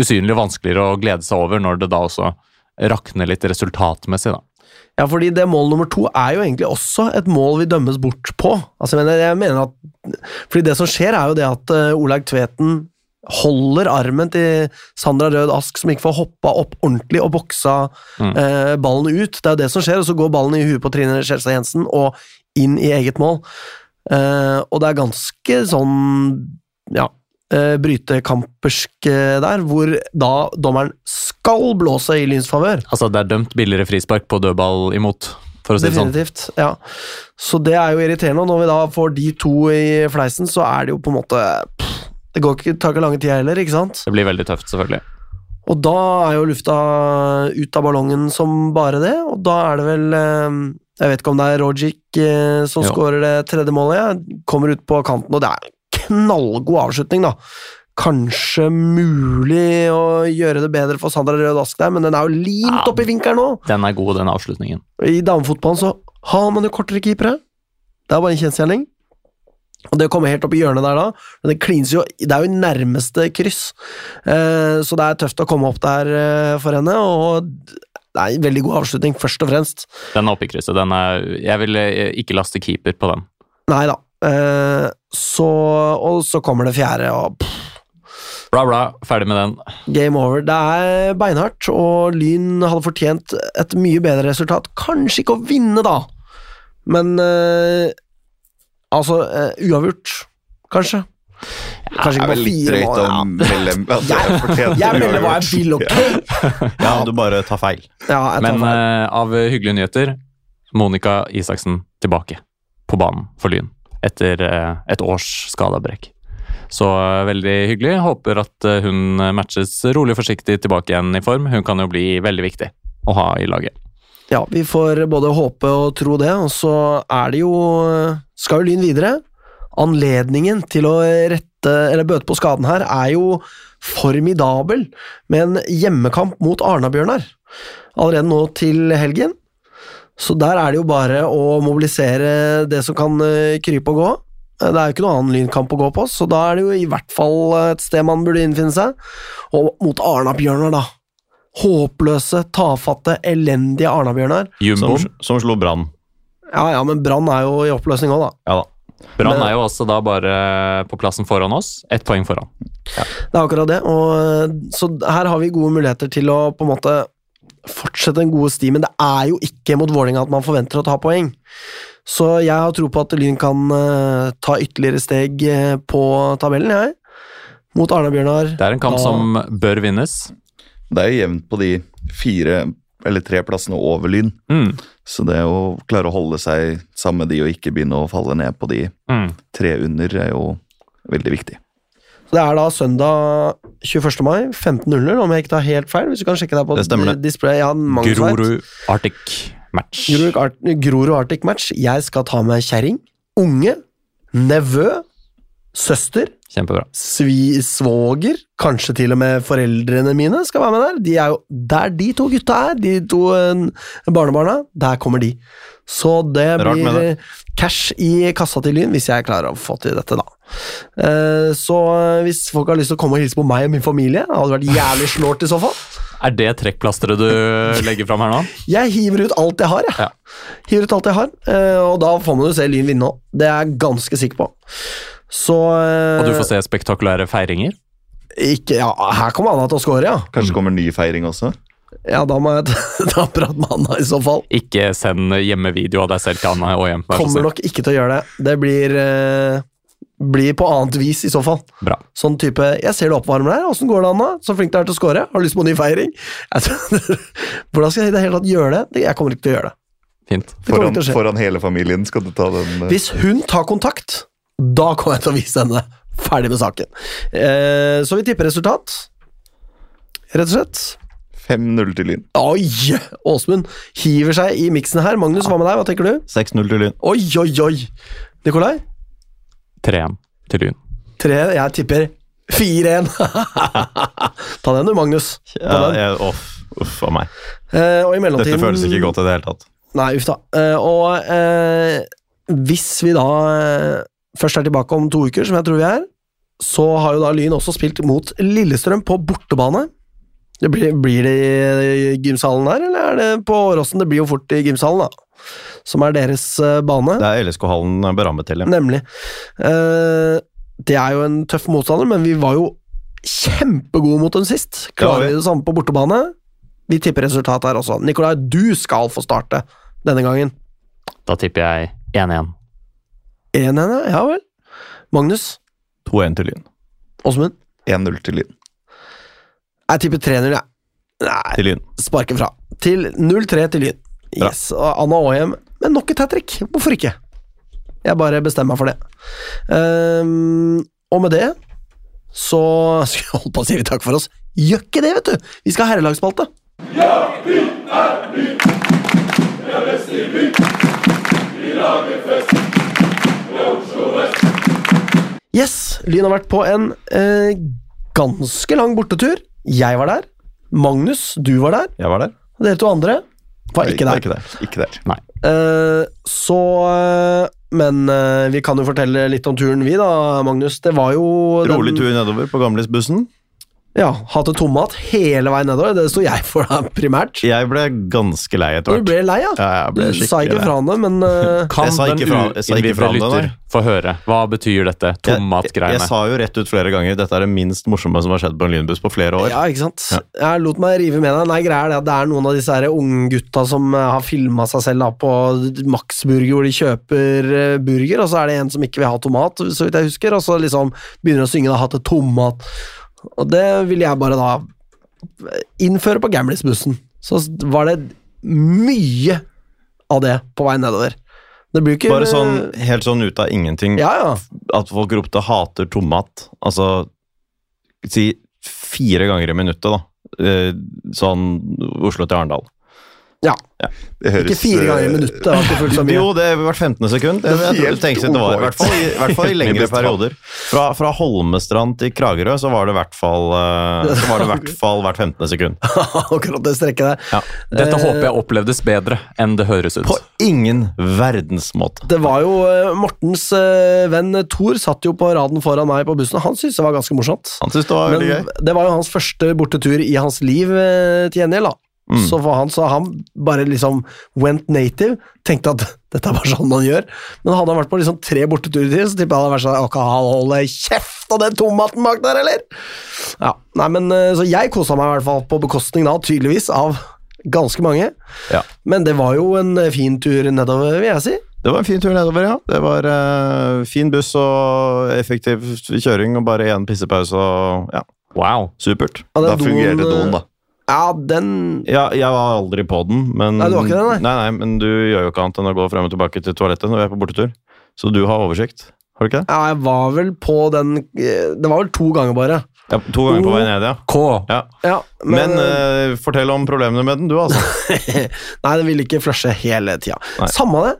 usynlig vanskeligere å glede seg over når det da også rakner litt resultatmessig, da. Ja, fordi det mål nummer to er jo egentlig også et mål vi dømmes bort på. Altså, jeg mener, jeg mener at, fordi det som skjer, er jo det at uh, Olaug Tveten holder armen til Sandra Rød Ask, som ikke får hoppa opp ordentlig og boksa Mm. eh, ballen ut. Det er jo det som skjer, og så går ballen i huet på Trine Skjelstad Jensen og inn i eget mål. Eh, og det er ganske sånn ja, brytekampersk eh, der, hvor da dommeren skal blåse i Lyns favør. Altså, det er dømt billigere frispark på dødball imot, for å si det sånn. Definitivt. ja. Så det er jo irriterende, og når vi da får de to i fleisen, så er det jo på en måte pff, Det går ikke, tar ikke lange tida heller, ikke sant? Det blir veldig tøft, selvfølgelig. Og da er jo lufta ut av ballongen som bare det, og da er det vel eh, Jeg vet ikke om det er Rogic eh, som skårer det tredje målet. Kommer ut på kanten, og det er knallgod avslutning, da. Kanskje mulig å gjøre det bedre for Sandra Rød Ask der, men den er jo limt Ja. opp i vinkelen nå! Den er god, den avslutningen. I damefotballen så har man jo kortere keepere. Det er bare en kjensgjerning. Og det å komme helt opp i hjørnet der da, men det klines jo Det er jo nærmeste kryss. Eh, så det er tøft å komme opp der eh, for henne, og det er en veldig god avslutning, først og fremst. Den er oppe i krysset. Den er, jeg vil eh, ikke laste keeper på den. Nei da. Eh, så Og så kommer det fjerde, og pff, Bra, bra. Ferdig med den. game over. Det er beinhardt, og Lyn hadde fortjent et mye bedre resultat. Kanskje ikke å vinne, da, men uh, Altså, uh, uavgjort, kanskje. Kanskje ikke på fire drøyt mål. Ja. Mellom, altså, (laughs) jeg Jeg melder hva jeg vil, ok? Ja, du bare tar feil. Ja, tar Men feil. av hyggelige nyheter, Monica Isaksen tilbake på banen for Lyn etter eh, et års skadeavbrekk. Så eh, veldig hyggelig. Håper at eh, hun matches rolig og forsiktig tilbake igjen i form. Hun kan jo bli veldig viktig å ha i laget. Ja, vi får både håpe og tro det, og så er det jo Skal jo Lyn videre. Anledningen til å rette eller bøte på skaden her er jo formidabel, med en hjemmekamp mot Arna-Bjørnar allerede nå til helgen. Så der er det jo bare å mobilisere det som kan eh, krype og gå. Eh, Det er jo ikke noe annen lynkamp å gå på, så da er det jo i hvert fall et sted man burde innfinne seg. Og mot Arna-Bjørnar, da. Håpløse, tafatte, elendige Arna-Bjørnar. Jumbo. Som, som slo Brann. Ja ja, men Brann er jo i oppløsning òg, da. Ja da. Brann er jo også da bare på plassen foran oss. Ett poeng foran. Det er akkurat det. Og, eh, så her har vi gode muligheter til å på en måte fortsette den gode stimen. Det er jo ikke mot Vålerenga at man forventer å ta poeng. Så jeg har tro på at Lyn kan uh, ta ytterligere steg uh, på tabellen, jeg. Mot Arna-Bjørnar. Det er en kamp Da- som bør vinnes. Det er jo jevnt på de fire eller tre plassene over Lyn. Mm. Så det å klare å holde seg sammen med de og ikke begynne å falle ned på de Mm. tre under, er jo veldig viktig. Så Det er da søndag 21. mai, 15.00, om jeg ikke tar helt feil. Hvis du kan sjekke deg på Det stemmer det. display. Ja, Grorud Arctic match. Grorud Art- Grorud Arctic Match. Jeg skal ta med kjerring, unge, nevø, søster, Kjempebra. svi, svoger, kanskje til og med foreldrene mine skal være med der. De er jo der de to gutta er, de to eh, barnebarna, der kommer de. Så det Rart blir cash i kassa til Lyn, hvis jeg klarer å få til dette, da. Eh, Så eh, hvis folk har lyst til å komme og hilse på meg og min familie, det hadde vært jævlig (laughs) snålt i så fall. Er det trekkplasteret du legger fram her nå? Jeg hiver ut alt jeg har, jeg. Ja. Hiver ut alt jeg har, og da får man jo se Lyn vinne òg. Det er jeg ganske sikker på. Så eh, Og du får se spektakulære feiringer? ikke, ja, Her kommer Anna til å score, ja. Kanskje kommer ny feiring også? Ja, Da må jeg (laughs) ta- prat med Anna i så fall. Ikke send hjemmevideo av deg selv til Anna og hjem. Kommer nok ikke til å gjøre det. Det blir, eh, blir på annet vis i så fall. Bra. Sånn type 'Jeg ser du oppvarmer deg. Åssen går det, Anna? Så flink du er til å score. Har du lyst på ny feiring?' (laughs) Hvordan skal jeg i det hele tatt gjøre det? Jeg kommer ikke til å gjøre det. Fint. Foran, foran hele familien skal du ta den eh, Hvis hun tar kontakt, da kommer jeg til å vise henne. Ferdig med saken. Eh, så vi tipper resultat. Rett og slett. 5-0 til Lyn. Oi! Åsmund hiver seg i miksen her. Magnus, hva med deg? Hva tenker du? 6-0 til Lyn. Oi, oi, oi! Nikolai? 3-1 til Lyn. 3, jeg tipper 4-1. (laughs) Ta den du, Magnus. Ta Ja, den. jeg, off, uff a meg. Eh, og i mellomtiden Dette føles ikke godt i det hele tatt. Nei, uff da. Eh, og eh, hvis vi da eh, først er tilbake om to uker, som jeg tror vi er, så har jo da Lyn også spilt mot Lillestrøm på bortebane. Det blir, blir det i gymsalen der, eller er det på Åråsen? Det blir jo fort i gymsalen, da. Som er deres eh, bane. Det er LSK-hallen berammet til, ja. Nemlig. Eh, det er jo en tøff motstander, men vi var jo kjempegode mot dem sist. Klarer vi- vi det samme på bortebane? Vi tipper resultatet her også. Nikolai, du skal få starte denne gangen. Da tipper jeg 1-1. 1-1, ja. ja vel. Magnus? 2-1 til Lyn. Åsmund? 1-0 til Lyn. Jeg tipper 3-0, jeg. Nei, Til Lyn. Sparken fra. Til 0-3 til Lyn. Bra. Yes. Og Anna Aahjem med nok et hat trick. Hvorfor ikke? Jeg bare bestemmer meg for det. Um, og med det så (laughs) skal jeg holde på å si takk for oss. Gjør ikke det, vet du! Vi skal ha herrelagsspalte. Yes, Lyn har vært på en eh, ganske lang bortetur. Jeg var der. Magnus, du var der. Jeg var der. Og dere to andre var ikke der. Ikke der. Ikke der. Eh, så eh, Men eh, vi kan jo fortelle litt om turen, vi da, Magnus. Det var jo Rolig tur nedover på Gamlisbussen. Ja, Hatte tomat hele veien nedover. Det sto jeg for da, primært. Jeg ble ganske lei etter hvert. du ble lei, ja? Ja, jeg ble du sa ikke fra om det, men uh, Kan den uinnvidde lytter få høre? Hva betyr dette Jeg, jeg jeg, sa jo rett ut flere ganger dette er det minst morsomme som har skjedd på en lynbuss på flere år. Ja, ikke sant? Ja. Jeg lot meg rive med deg. Nei, greia er det at det er noen av disse unggutta som eh, har filma seg selv da, på Max Burger, hvor de kjøper eh, burger, og så er det en som ikke vil ha tomat, så vidt jeg husker, og så liksom begynner å synge da, 'hatt et tomat'. Og det ville jeg bare da innføre på Gamlis-bussen. Så var det mye av det på vei nedover. Ikke Bare sånn helt sånn ut av ingenting Ja, ja. at folk ropte 'hater tomat'. Altså si fire ganger i minuttet, da. Eh, Sånn Oslo til Arendal. Ja. Det høres Ikke fire ganger i eh, minuttet. Det var ikke fullt så mye. Jo, det har vært 15. sekund. Jeg, jeg, jeg tenkte det var i hvert fall, i, hvert fall i lengre perioder. Fra, fra Holmestrand til Kragerø så var det i hvert fall eh, Så var det i hvert (laughs) fall hvert 15. sekund. (laughs) Akkurat det strekket der. Ja. Dette Eh, håper jeg opplevdes bedre enn det høres ut. På ingen verdens måte. Det var jo eh, Mortens venn Thor satt jo på raden foran meg på bussen, og han syntes det var ganske morsomt. Han syntes det var veldig Men gøy. det var jo hans første bortetur i hans liv til gjengjeld, da. Mm. Så for han så han bare liksom went native, tenkte at (laughs) dette er bare sånn man gjør. Men hadde han vært på liksom tre borteturer til, så tipper jeg han hadde vært sånn han holde kjeft av den tomaten bak der, eller? Ja, nei, men eh, Så jeg kosa meg i hvert fall på bekostning da, tydeligvis, av ganske mange. Ja. Men det var jo en eh, fin tur nedover, vil jeg si. Det var en fin tur nedover, ja. Det var uh, fin buss og effektiv kjøring og bare én pissepause og ja, Wow. supert. Ja, Da fungerte doen, da. Ja, den Ja, jeg var aldri på den, men Nei, du var ikke den, nei? Nei, nei, men du gjør jo ikke annet enn å gå frem og tilbake til toalettet når vi er på bortetur. Så du har oversikt, har du ikke det? Ja, jeg var vel på den eh, Det var vel to ganger bare. Ja, to ganger på vei ned, ja. K. ja. Ja, Men, men, eh, fortell om problemene med den, du, altså. (laughs) Nei, den ville ikke flushe hele tida. Nei. Samme det.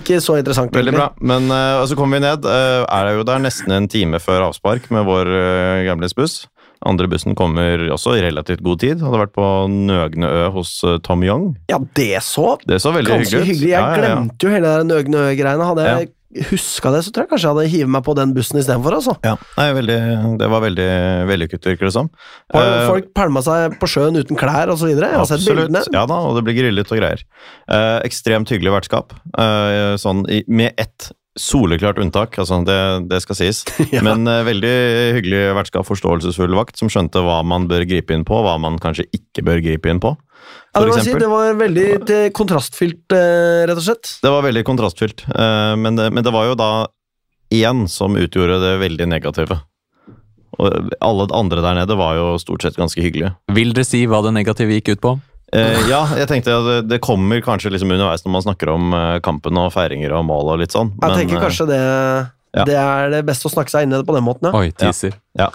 Ikke så interessant. Veldig egentlig. bra. Men eh, og så kommer vi ned. eh, er det jo der nesten en time før avspark med vår uh, gamle buss. Andre bussen kommer også i relativt god tid. Hadde vært på Nøgne Ø hos eh, Tom Young. Ja, det så Det så veldig ganske hyggelig hyggelig. Jeg Ja, ja, glemte jo hele det Nøgne Ø-greiene. Hadde jeg huska det, så tror jeg kanskje jeg hadde hivet meg på den bussen istedenfor. Altså. Ja, nei, veldig, det var veldig vellykket, virker det som. Folk, Eh, folk pælma seg på sjøen uten klær osv. Jeg har sett Absolutt. bildene. Ja da, og det blir grillet og greier. Eh, ekstremt hyggelig vertskap. Sånn i, med ett soleklart unntak, altså det, det skal sies. (laughs) Ja. Men uh, veldig hyggelig vertskap, forståelsesfull vakt, som skjønte hva man bør gripe inn på, hva man kanskje ikke bør gripe inn på. Ja, det, si, det var veldig eh, kontrastfylt, uh, rett og slett. Det var veldig kontrastfylt, uh, men, det, men det var jo da én som utgjorde det veldig negative. Og alle andre der nede var jo stort sett ganske hyggelige. Vil dere si hva det negative gikk ut på? Eh, ja, jeg tenkte at det, kommer kanskje liksom underveis når man snakker om eh, kampen og feiringer og mål og litt sånn. Jeg tenker eh, kanskje det Ja. Det er det beste å snakke seg inn i det på den måten, ja. Oi, teaser. Ja.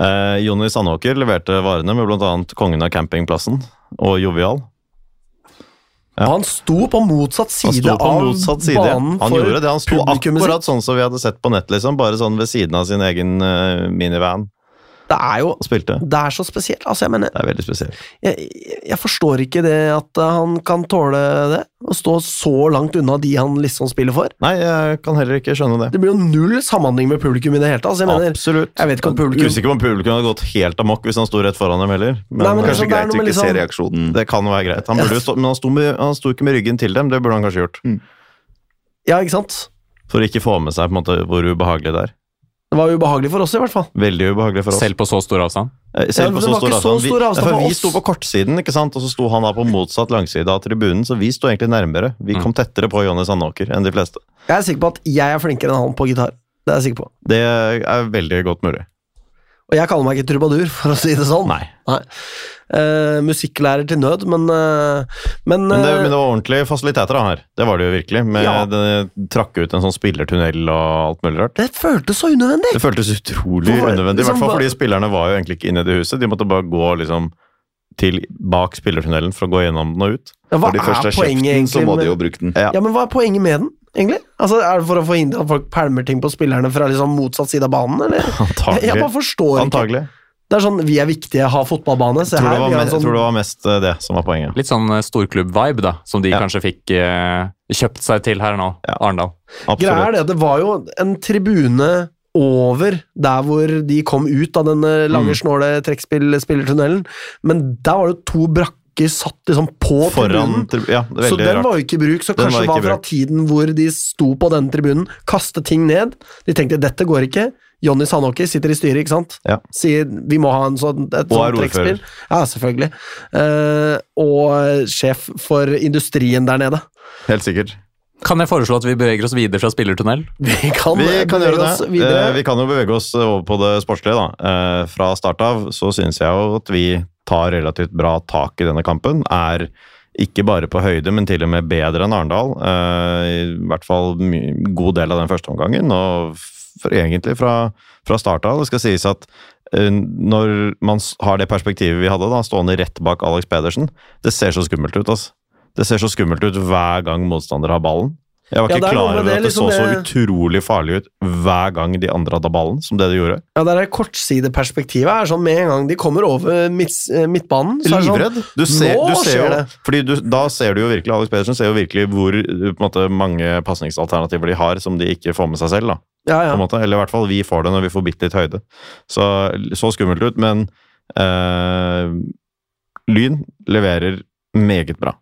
Eh, Jonny Sandåker leverte varene med bl.a. kongen av campingplassen og Jovial. Ja. Han sto på motsatt side på av motsatt side. banen Han for gjorde det, han sto akkurat sånn som vi hadde sett på nett, liksom. Bare sånn ved siden av sin egen eh, minivan Det er jo spilte. Det er så spesielt. Altså, jeg mener Det er veldig spesielt. jeg, jeg- forstår ikke det at uh, han kan tåle det. Å stå så langt unna de han liksom spiller for. Nei, jeg kan heller ikke skjønne det. Det blir jo null samhandling med publikum i det hele tatt. Altså, jeg mener, Absolutt. jeg vet ikke om publikum Usikker på om publikum hadde gått helt amok hvis han sto rett foran dem heller. Men, Nei, men Kanskje liksom, det er greit å ikke ikke se liksom- reaksjonen. det kan være greit. Han, burde jo stå, men han sto, med, han sto ikke med ryggen til dem, det burde han kanskje gjort. Ja, ikke sant? For å ikke få med seg på en måte hvor ubehagelig det er. Det var ubehagelig for oss, i hvert fall. Veldig ubehagelig for oss. Selv på så stor avstand. Selv Ja, Selv på så stor avstand. Vi, stor avstand for for vi sto på kortsiden, ikke sant? og så sto han da på motsatt langside av tribunen, så vi sto egentlig nærmere. Vi kom tettere på Jonny Sandåker enn de fleste. Jeg er sikker på at jeg er flinkere enn han på gitar. Det er jeg sikker på. Det er veldig godt mulig. Og jeg kaller meg ikke trubadur, for å si det sånn. Nei. Eh, musikklærer til nød, men uh, Men, Men det, eh, men det var ordentlige fasiliteter da her. Det var det jo virkelig. Med Ja. det trakk ut en sånn spillertunnel og alt mulig rart. det føltes så unødvendig! Det føltes utrolig For- unødvendig. I liksom hvert fall fordi spillerne var jo egentlig ikke inne i det huset. De måtte bare gå liksom til bak spillertunnelen for å gå gjennom den og ut. Ja, hva de er poenget egentlig? så må de jo bruke den. Ja. Ja, men hva er poenget med den, egentlig? Altså, Er det for å forhindre at folk pælmer ting på spillerne fra liksom motsatt side av banen, eller? Jeg, (laughs) Antagelig. jeg bare forstår ikke. Det er sånn, vi er viktige, ha fotballbane. Se tror, her, det var jeg tror det sånn var mest eh, det som var poenget. Litt sånn eh, storklubb-vibe, da, som de Ja. kanskje fikk eh, kjøpt seg til her nå, Ja. Arendal. Greia er det at det var jo en tribune over der hvor de kom ut av den lange, Mm. snåle trekkspillspillertunnelen, men der var det to brakker satt liksom på Foran tribunen. Ja, Så den var jo ikke i bruk, så Den kanskje var var fra tiden hvor de sto på den tribunen, kastet ting ned. De tenkte dette går ikke. Jonny Sandåker sitter i styret, ikke sant? Ja. Sier vi må ha en sånn, et sånt trekkspill. Ja, selvfølgelig. Uh, og sjef for industrien der nede. Helt sikkert. Kan jeg foreslå at vi beveger oss videre fra spillertunnel? (laughs) Vi kan, Vi kan gjøre det. videre. Eh, Vi kan jo bevege oss over på det sportslige. da. Eh, Fra start av så syns jeg jo at vi tar relativt bra tak i denne kampen. Er ikke bare på høyde, men til og med bedre enn Arendal. Eh, I hvert fall my- god del av den første omgangen, og egentlig fra, fra start av. Det skal sies at eh, når man har det perspektivet vi hadde, da, stående rett bak Alex Pedersen, det ser så skummelt ut. altså. Det ser så skummelt ut hver gang motstander har ballen. Jeg var ikke er klar over det, at det så liksom så det- utrolig farlig ut hver gang de andre hadde ballen, som det de gjorde. Ja, det er kortsideperspektivet er sånn med en gang de kommer over midt, eh, midtbanen. så det sånn, Livredd. Du ser, nå du ser skjer jo, det. fordi du, da ser du jo virkelig Alex Pedersen ser jo virkelig hvor eh, måte, mange pasningsalternativer de har som de ikke får med seg selv. da, Ja, ja. Eller i hvert fall vi får det når vi får bitte litt høyde. Så, så skummelt ut, men øh, Lyn leverer meget bra.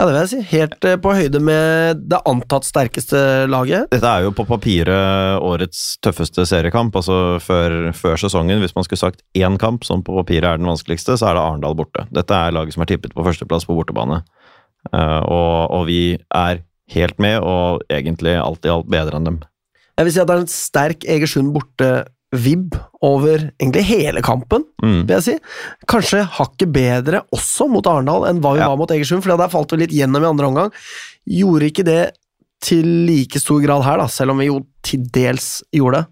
Ja, det vil jeg si. Helt eh, på høyde med det antatt sterkeste laget. Dette er jo på papiret årets tøffeste seriekamp. altså før, før sesongen. Hvis man skulle sagt én kamp som på papiret er den vanskeligste, så er det Arendal borte. Dette er laget som er tippet på førsteplass på bortebane. Eh, og, og vi er helt med, og egentlig alt i alt bedre enn dem. Jeg vil si at det er en sterk Egersund borte-vib over egentlig hele kampen, Mm. vil jeg si. Kanskje hakket bedre også mot Arendal enn hva vi Ja. var mot Egersund, for der falt vi litt gjennom i andre omgang. Gjorde ikke det til like stor grad her, da, selv om vi jo til dels gjorde det.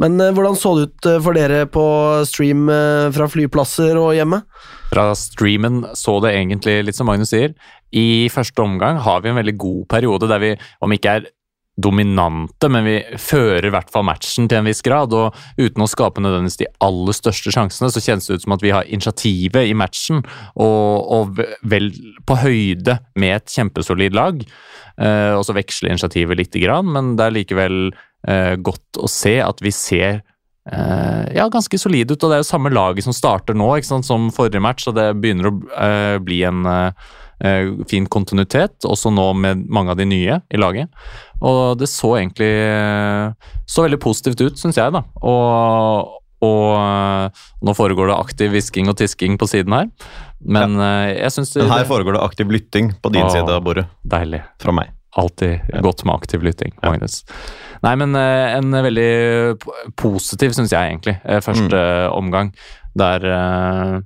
Men eh, hvordan så det ut eh, for dere på stream eh, fra flyplasser og hjemme? Fra streamen så det egentlig litt som Magnus sier. I første omgang har vi en veldig god periode der vi, om ikke er dominante, men vi fører i hvert fall matchen til en viss grad. Og uten å skape nødvendigvis de aller største sjansene, så kjennes det ut som at vi har initiativet i matchen, og, og vel på høyde med et kjempesolid lag. Eh, og så veksler initiativet lite grann, men det er likevel eh, godt å se at vi ser eh, ja, ganske solide ut. Og det er jo samme laget som starter nå som forrige match, og det begynner å eh, bli en eh, fin kontinuitet, også nå med mange av de nye i laget. Og det så egentlig eh, så veldig positivt ut, syns jeg, da. Og, og eh, nå foregår det aktiv hvisking og tisking på siden her, men ja. jeg syns det Men her foregår det aktiv lytting på din å, side av bordet, Deilig. fra meg. Alltid godt med aktiv lytting, Magnus. Nei, men eh, en veldig positiv, syns jeg egentlig, første første omgang. Der eh,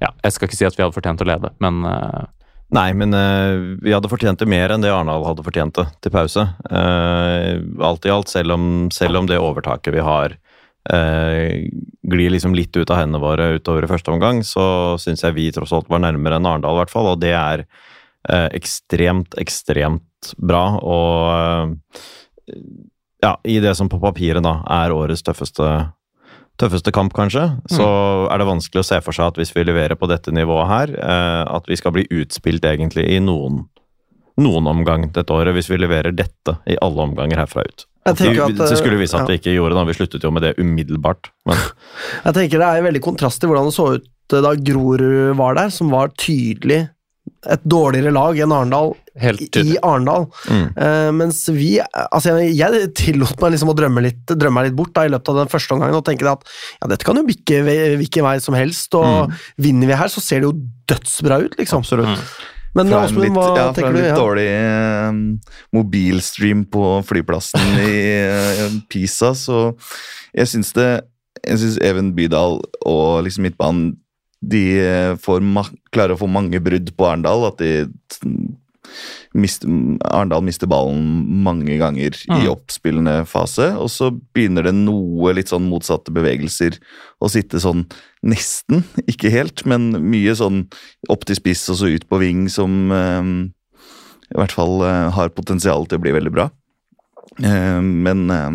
Ja, jeg skal ikke si at vi hadde fortjent å lede, men eh, Nei, men uh, vi hadde fortjent det mer enn det Arendal hadde fortjent det til pause. Uh, alt i alt, selv om, selv om det overtaket vi har uh, glir liksom litt ut av hendene våre utover i første omgang, så syns jeg vi tross alt var nærmere enn Arendal, i hvert fall. Og det er ekstremt, ekstremt bra. Og ja, i det som på papiret da er årets tøffeste tøffeste kamp, kanskje, så er det vanskelig å se for seg at hvis vi leverer på dette nivået her, eh, at vi skal bli utspilt egentlig i noen, noen omgang dette året, hvis vi leverer dette i alle omganger herfra ut. Vi- at, det skulle vise at ja. vi ikke gjorde det, vi sluttet jo med det umiddelbart. Men (laughs) Jeg tenker det er veldig kontrast til hvordan det så ut da Grorud var der, som var tydelig et dårligere lag enn Arendal Helt i. Arendal. Mm. Uh, mens vi Altså, jeg, jeg tillot meg liksom å drømme litt, drømme meg litt bort da, i løpet av den første omgangen og tenke at ja, dette kan jo bikke hvilken vei som helst, og vinner vi her, så ser det jo dødsbra ut, liksom. absolutt. Mm. Men Fra en litt, hva ja, fra tenker en du? litt Ja. dårlig eh, mobilstream på flyplassen (laughs) i eh, Pisa, så jeg syns det Jeg syns Even Bydal og liksom midtbanen de eh, klarer å få mange brudd på Arendal. At de mister, Arendal mister ballen mange ganger i Mm. oppspillende fase. Og så begynner det noe litt sånn motsatte bevegelser å sitte sånn nesten, (laughs) ikke helt, men mye sånn opp til spiss og så ut på ving som eh, i hvert fall eh, har potensial til å bli veldig bra. Eh, men eh,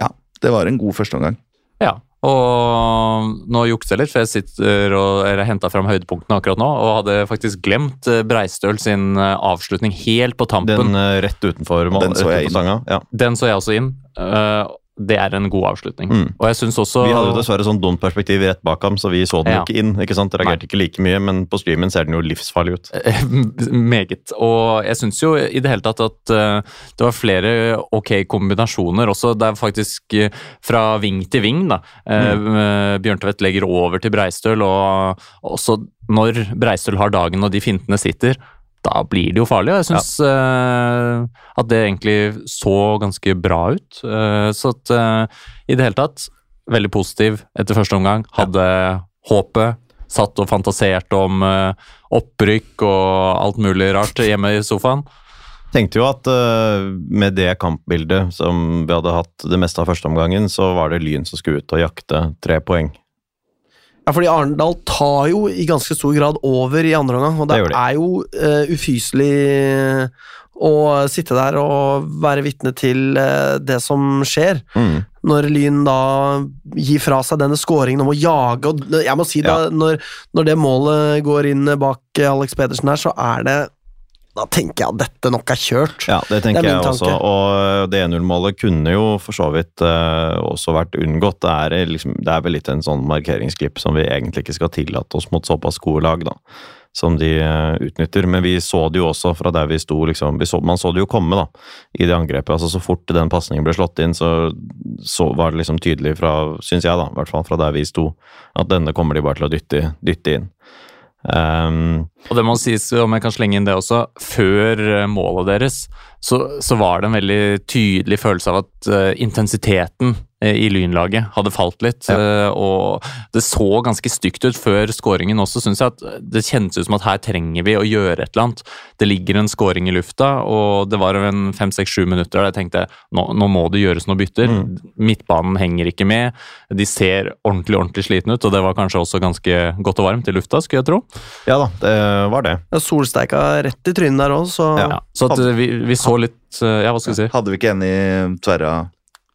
ja, det var en god førsteomgang. Ja, og nå jukser jeg litt, for jeg sitter og henta fram høydepunktene akkurat nå, og hadde faktisk glemt eh, Breistøl sin eh, avslutning helt på tampen. Den eh, rett utenfor mål, Den så jeg inn. Ja. Den så jeg også inn. eh, det er en god avslutning. Mm. Og jeg synes også Vi hadde jo dessverre sånn dumt perspektiv rett bak ham, så vi så den Ja. ikke inn. ikke sant? Reagerte ikke like mye, men på streamen ser den jo livsfarlig ut. (laughs) Meget. Og jeg syns jo i det hele tatt at uh, det var flere ok kombinasjoner også. Det er faktisk uh, fra ving til ving, da. Uh, Bjørntvedt legger over til Breistøl, og også når Breistøl har dagen og de fintene sitter, da blir det jo farlig. Og jeg syns eh, at det egentlig så ganske bra ut. Uh, så at uh, i det hele tatt, veldig positiv etter første omgang. Hadde håpet. Satt og fantaserte om opprykk og alt mulig rart hjemme i sofaen. Tenkte jo at med det kampbildet som vi hadde hatt det meste av første omgangen, så var det Lyn som skulle ut og jakte tre poeng. Ja, fordi Arendal tar jo i ganske stor grad over i andre omgang, og det, Det gjør de. er jo uh, ufyselig å sitte der og være vitne til uh, det som skjer. Mm. Når Lyn da gir fra seg denne scoringen om å jage og Jeg må si da, når, når det målet går inn bak Alex Pedersen her, så er det Da tenker jeg at dette nok er kjørt. Ja, det tenker Det jeg også. tanke. Og det 1-0-målet kunne jo for så vidt uh, også vært unngått. Det er, liksom, det er vel litt en sånn markeringsklipp som vi egentlig ikke skal tillate oss mot såpass gode lag, da. Som de eh, utnytter. Men vi så det jo også fra der vi sto, liksom. Vi så, man så det jo komme, da, i det angrepet. Altså Så fort den pasningen ble slått inn, så, så var det liksom tydelig fra, syns jeg, da, i hvert fall fra der vi sto, at denne kommer de bare til å dytte, dytte inn. Ehm, Og det må sies, om jeg kan slenge inn det også, før eh, målet deres, så, så var det en veldig tydelig følelse av at uh, intensiteten i Lynlaget hadde falt litt. Ja. og det så ganske stygt ut før skåringen også, syns jeg. at Det kjentes ut som at her trenger vi å gjøre et eller annet. Det ligger en skåring i lufta, og det var en fem, seks, sju minutter der jeg tenkte nå, nå må det gjøres noen bytter. Midtbanen henger ikke med. De ser ordentlig, ordentlig slitne ut, og det var kanskje også ganske godt og varmt i lufta, skulle jeg tro. ja da, det var det. Ja, Solsteika rett i trynet der òg, så Ja, så at eh, vi, vi så litt eh, Ja, hva skal vi si? Hadde vi ikke en i tverra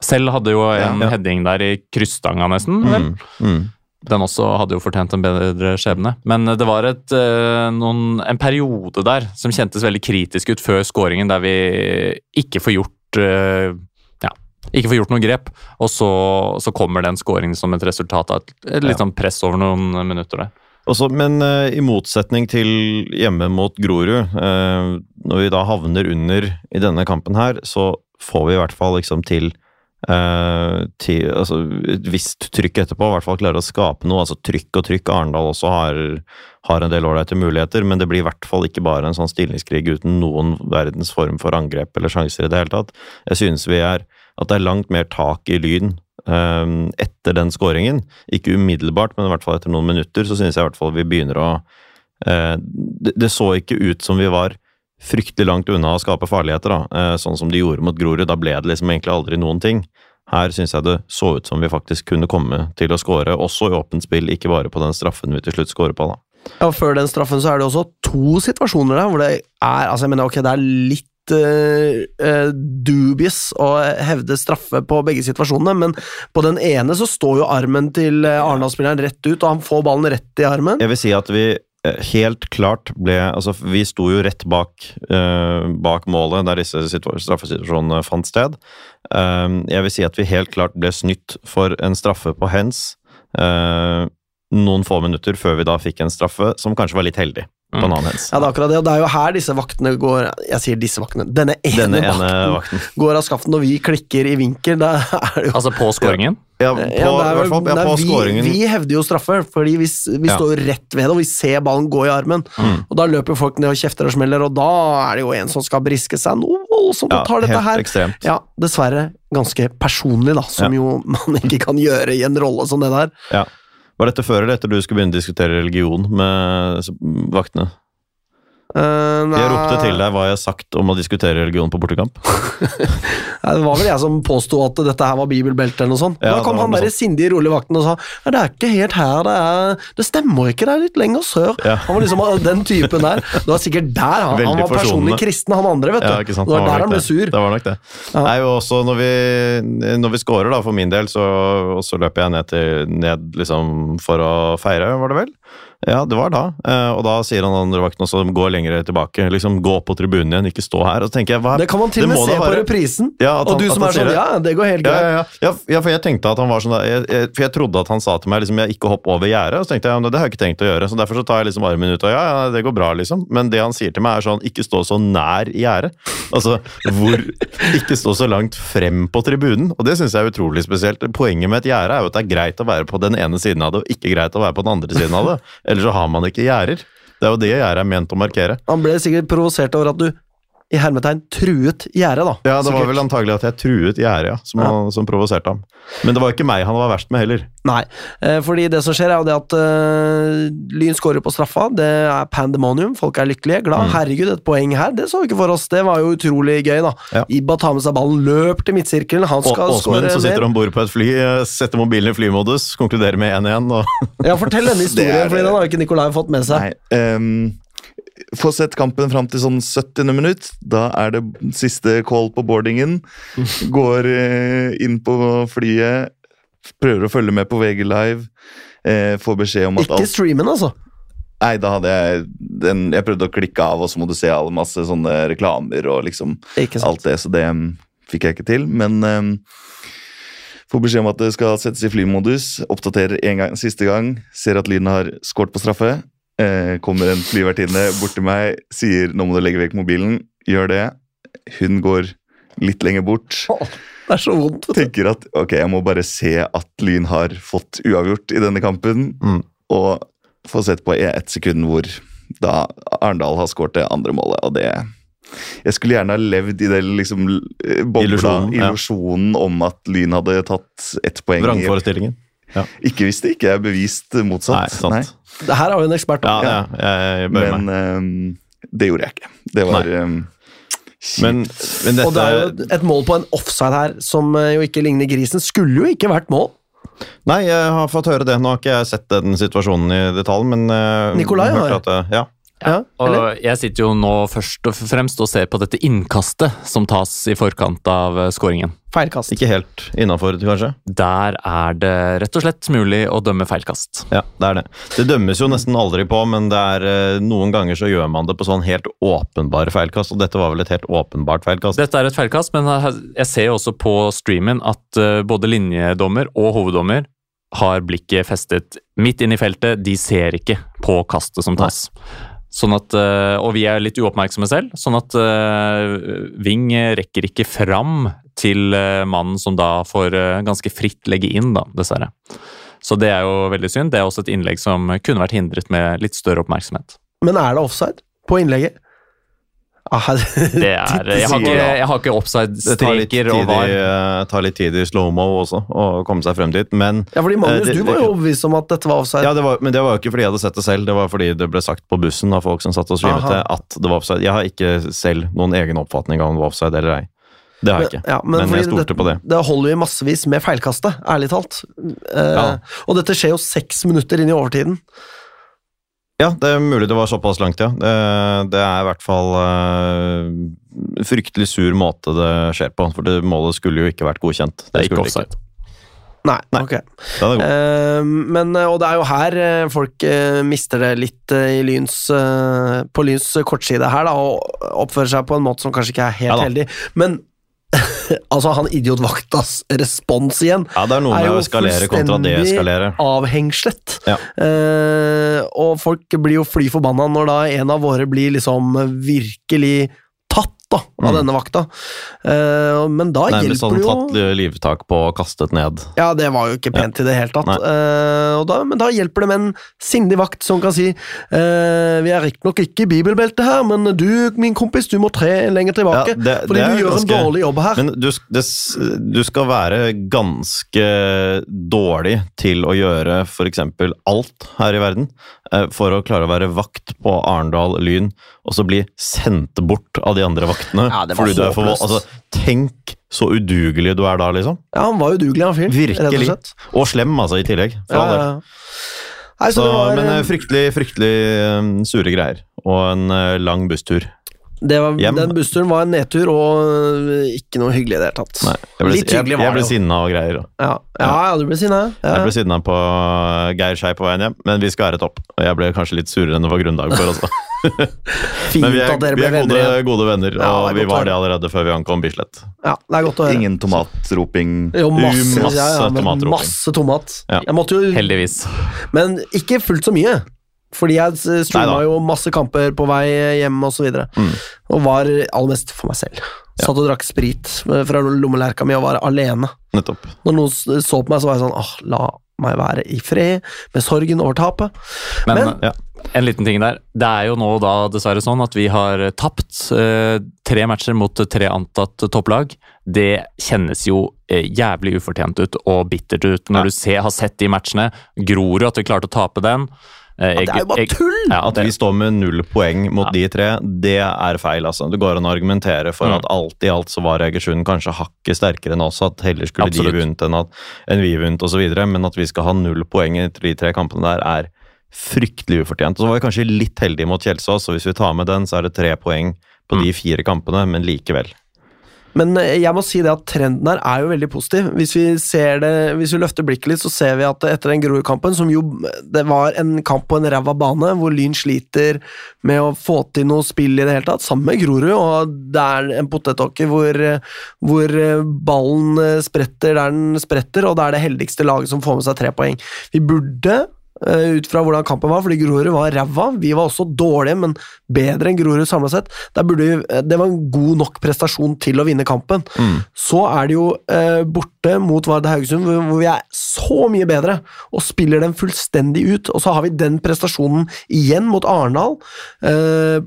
Selv hadde jo en Ja. heading der i krysstanga, nesten. vel? Mm. Mm. Den også hadde jo fortjent en bedre skjebne. Men eh, det var et, eh, noen, en periode der som kjentes veldig kritisk ut før scoringen, der vi ikke får gjort eh, ja, ikke får gjort noen grep. Og så, så kommer den scoringen som et resultat av et, et litt sånn press over noen minutter der. Også, men uh, i motsetning til hjemme mot Grorud, uh, når vi da havner under i denne kampen her, så får vi i hvert fall liksom til, eh, til altså, et visst trykk etterpå. I hvert fall klare å skape noe. altså Trykk og trykk. Arendal også har, har en del ålreite muligheter, men det blir i hvert fall ikke bare en sånn stillingskrig uten noen verdens form for angrep eller sjanser i det hele tatt. Jeg synes vi er at det er langt mer tak i Lyn eh, etter den skåringen. Ikke umiddelbart, men i hvert fall etter noen minutter så synes jeg i hvert fall vi begynner å uh, det, det så ikke ut som vi var fryktelig langt unna å skape farligheter, da, eh, sånn som de gjorde mot Grorud. Da ble det liksom egentlig aldri noen ting. Her syns jeg det så ut som vi faktisk kunne komme til å skåre, også i åpent spill, ikke bare på den straffen vi til slutt skårer på. da. Ja, og Før den straffen så er det også to situasjoner der hvor det er altså jeg mener, ok, det er litt eh, dubious å hevde straffe på begge situasjonene, men på den ene så står jo armen til Arendal-spilleren rett ut, og han får ballen rett i armen. Jeg vil si at vi helt klart ble Altså, vi sto jo rett bak, uh, bak målet der disse straffesituasjonene fant sted. Uh, jeg vil si at vi helt klart ble snytt for en straffe på hens uh, noen få minutter før vi da fikk en straffe som kanskje var litt heldig på en annen hens. Ja, det er akkurat det, og det er jo her disse vaktene går Jeg sier disse vaktene, denne ene, Denne ene vakten, vakten. går av skaften når vi klikker i vinkel. Da er det jo Altså på scoringen. Ja, på, Ja, er fall, ja, på vi, scoringen. vi hevder jo straffe, fordi vi, vi Ja. står rett ved det, og vi ser ballen gå i armen. Mm. Og Da løper folk ned og kjefter og smeller, og da er det jo en som skal briske seg noe voldsomt Ja, og tar dette her. ekstremt. Ja, dessverre ganske personlig, da, som Ja. jo man ikke kan gjøre i en rolle som det der. Ja. Var dette før eller etter du skulle begynne å diskutere religion med vaktene? Nei, Jeg ropte til deg hva jeg har sagt om å diskutere religion på bortekamp. (laughs) Nei, det var vel jeg som påsto at dette her var bibelbelte eller noe sånt. Ja, da kom han der sindige, rolige vakten og sa ja, det er ikke helt her, det er Det stemmer ikke, det er litt lenger sør. Ja. Han var liksom den typen der. (laughs) Det var sikkert der han, han var personlig kristen, han andre, vet du. Ja, ikke sant? Det var Det der han ble sur. Det var nok det. Ja. Nei, også når vi, når vi scorer, da, for min del, så, så løper jeg ned, til, ned liksom for å feire, var det vel? Ja, det var da. Eh, og da sier han andre vakten også gå lenger tilbake. Liksom gå på tribunen igjen, ikke stå her. Og så tenker jeg, hva Det kan man til og med se på reprisen. Ja, at og han- du som er sånn ja, det går helt greit. ja, ja. ja, ja, for jeg tenkte at han var sånn jeg, jeg, For jeg trodde at han sa til meg liksom, jeg ikke hopp over gjerdet. Og så tenkte jeg ja, det har jeg ikke tenkt å gjøre. Så derfor så tar jeg liksom armen ut og ja, ja, det går bra, liksom. Men det han sier til meg, er sånn ikke stå så nær gjerdet. Altså hvor (laughs) Ikke stå så langt frem på tribunen. Og det syns jeg er utrolig spesielt. Poenget med et gjerde er jo at det er greit å være på den ene siden av det, og ikke greit å være på den andre siden av det. Ellers så har man ikke gjerder. Det er jo det gjerdet er ment å markere. Han ble sikkert provosert over at du i hermetegn truet gjerdet, da. Ja, det var vel antagelig at jeg truet gjerdet, ja, som, Ja. som provoserte ham. Men det var ikke meg han var verst med heller. Nei, eh, fordi det som skjer er jo det at uh, Lyn skårer på straffa. Det er pandemonium, folk er lykkelige, glad. Mm. Herregud, et poeng her, det så vi ikke for oss. Det var jo utrolig gøy, da. Ja. Ibba tar med seg ballen, løp til midtsirkelen, han skal skåre som sitter mer. om bord på et fly, eh, setter mobilen i flymodus, konkluderer med 1-1. Og... Ja, fortell denne (laughs) historien, for er- den har ikke Nikolai fått med seg. Nei, ehm, Få sett kampen fram til sånn 70. minutt. Da er det siste call på boardingen. (laughs) Går eh, inn på flyet, prøver å følge med på VG Live. Eh, får beskjed om at Ikke streamen, altså. Nei, da hadde jeg den Jeg prøvde å klikke av, og så må du se alle masse sånne reklamer og liksom alt det, så det mm, fikk jeg ikke til. Men um, får beskjed om at det skal settes i flymodus. Oppdaterer en gang, siste gang. Ser at Lyn har skåret på straffe. Eh, kommer en flyvertinne bort til meg, sier 'nå må du legge vekk mobilen'. Gjør det. Hun går litt lenger bort. Det er så vondt. Tenker at ok, jeg må bare se at Lyn har fått uavgjort i denne kampen. Mm. Og få sett på i ett sekund hvor da Arendal har skåret det andre målet. Og det Jeg skulle gjerne ha levd i den liksom eh, bobla, Illusjonen, ja. om at Lyn hadde tatt ett poeng. Vrangforestillingen. Ikke hvis det ikke er bevist Nei, motsatt. Nei. Det her har jo en ekspert. Ja, ja, jeg bøyer Men ehm, det gjorde jeg ikke. Det var um, kjipt. Men, men dette Og det er jo et mål på en offside her som eh, jo ikke ligner grisen. Skulle jo ikke vært mål. Nei, jeg har fått høre det. Nå har ikke jeg sett den situasjonen i detalj, men eh, Nikolai har. det- Ja. Ja. Og jeg sitter jo nå først og fremst og ser på dette innkastet som tas i forkant av eh, scoringen. Feilkast. Ikke helt innafor, kanskje? Der er det rett og slett mulig å dømme feilkast. Ja, det er det. Det dømmes jo nesten aldri på, men det er eh, noen ganger så gjør man det på sånn helt åpenbare feilkast, og dette var vel et helt åpenbart feilkast. Dette er et feilkast, men jeg ser jo også på streamen at eh, både linjedommer og hoveddommer har blikket festet midt inn i feltet. De ser ikke på kastet som tas. Sånn at, eh, og vi er litt uoppmerksomme selv, sånn at eh, Ving rekker ikke fram til eh, mannen som da får eh, ganske fritt legge inn, da, dessverre. Så det er jo veldig synd. Det er også et innlegg som kunne vært hindret med litt større oppmerksomhet. Men er det offside på innlegget? Ah, Det er, jeg, har ikke, jeg har ikke Det offside-streker tid og var. Det tar litt tid i slow-mo også, å komme seg frem dit, men ja, fordi Magnus, Eh, det- du var jo overbevist om at dette var offside. Ja, det var, men det var jo ikke fordi jeg hadde sett det selv, det var fordi det ble sagt på bussen av folk som satt og streamet det, at det var offside. Jeg har ikke selv noen egen oppfatning av om det var offside eller ei. Det har jeg ikke. Ja, men men jeg stolte på det. Det holder jo massevis med feilkastet, ærlig talt. Eh, Ja. Og dette skjer jo seks minutter inn i overtiden. Ja, det er mulig det var såpass langt, ja. Det, det er i hvert fall uh, fryktelig sur måte det skjer på, for det målet skulle jo ikke vært godkjent. Det er ikke Ikke. Nei, Nei. ok. Eh, men, eh, og det er jo her folk uh, mister det litt uh, i lyns, på Lyns kortside her, da, og oppfører seg på en måte som kanskje ikke er helt Ja heldig. Men (laughs) altså, han idiotvaktas respons igjen Ja, det er noe er jo fullstendig avhengslet. Ja. Eh, og folk blir jo fly forbanna når da en av våre blir liksom virkelig tatt da, av Mm. denne vakta. Uh, men da Nærmest hjelper sånn det jo tatt livtak på og kastet ned. Ja, det var jo ikke pent i det hele tatt. Og da, men da hjelper det med en sindig vakt som kan si uh, Vi er riktignok ikke i bibelbeltet her, men du, min kompis, du må tre lenger tilbake. Ja, det- fordi det du gjør en dårlig jobb her. Men du, det, du skal være ganske dårlig til å gjøre f.eks. alt her i verden for å klare å være vakt på Arendal Lyn, og så bli sendt bort av de andre vaktene. Ja, det var fordi du er for, altså, tenk så udugelig du er da, liksom. ja, han var udugelig, han fyren. Rett og Virkelig. Og slem, altså, i tillegg. Ja, ja. Nei, så Så, var, men eh, eh, fryktelig, fryktelig eh, sure greier. Og en lang busstur. det var, den bussturen var en nedtur, og ikke noe hyggelig i det hele tatt. Nei, jeg ble, Litt hyggelig var jeg ble det sinna og greier. Ja, ja, ja du ble sinna. Ja. Jeg ble sinna på Geir Skei på veien hjem, men vi skal ære topp. Og jeg ble kanskje litt surere enn det var grunnlag for også. (laughs) Fint Men vi er, at dere vi ble er venner gode, er gode venner, Ja, og det er vi var det allerede før vi ankom Bislett. Ja, det er godt å høre. Ingen tomatroping. Jo, masse, Masse ja, ja, tomatroping. masse tomat. Ja. Jeg måtte jo Heldigvis. Men ikke fullt så mye. Fordi jeg streama jo masse kamper på vei hjem og så videre. Mm. Og var aller mest for meg selv. Satt og drakk sprit fra lommelerka mi og var alene. Nettopp. Når noen så på meg, så var jeg sånn åh, la meg være i fred med sorgen over tapet. Men, Men- Ja. En liten ting der. Det er jo nå da dessverre sånn at vi har tapt eh, tre matcher mot tre antatt topplag. Det kjennes jo eh, jævlig ufortjent ut og bittert ut når Ja. du ser, har sett de matchene. Grorud at vi klarte å tape den. Eh, Ja, det er jo bare tull! jeg- Ja, At vi står med null poeng mot Ja. de tre, det er feil. altså. Det går an å argumentere for Mm. at alt i alt så var Egersund kanskje hakket sterkere enn oss, at heller skulle Absolutt. de vunnet enn, at, enn vi vunnet osv., men at vi skal ha null poeng i de tre kampene der, er fryktelig ufortjent. Og så var vi kanskje litt heldige mot Kjelsås, og hvis vi tar med den, så er det tre poeng på Mm. de fire kampene, men likevel. Men eh, jeg må si det at trenden her er jo veldig positiv. Hvis vi ser det, hvis vi løfter blikket litt, så ser vi at etter den Grorud-kampen, som jo det var en kamp på en ræva bane, hvor Lyn sliter med å få til noe spill i det hele tatt, sammen med Grorud, og det er en potetåke hvor, hvor eh, ballen eh, spretter der den spretter, og det er det heldigste laget som får med seg tre poeng. Vi burde ut fra hvordan kampen var, fordi Grorud var ræva. Vi var også dårlige, men bedre enn Grorud samla sett. Vi, eh, det var en god nok prestasjon til å vinne kampen. Mm. Så er det jo eh, borte mot Vard Haugesund, hvor, vi er så mye bedre og spiller den fullstendig ut. Og så har vi den prestasjonen igjen mot Arendal. Eh,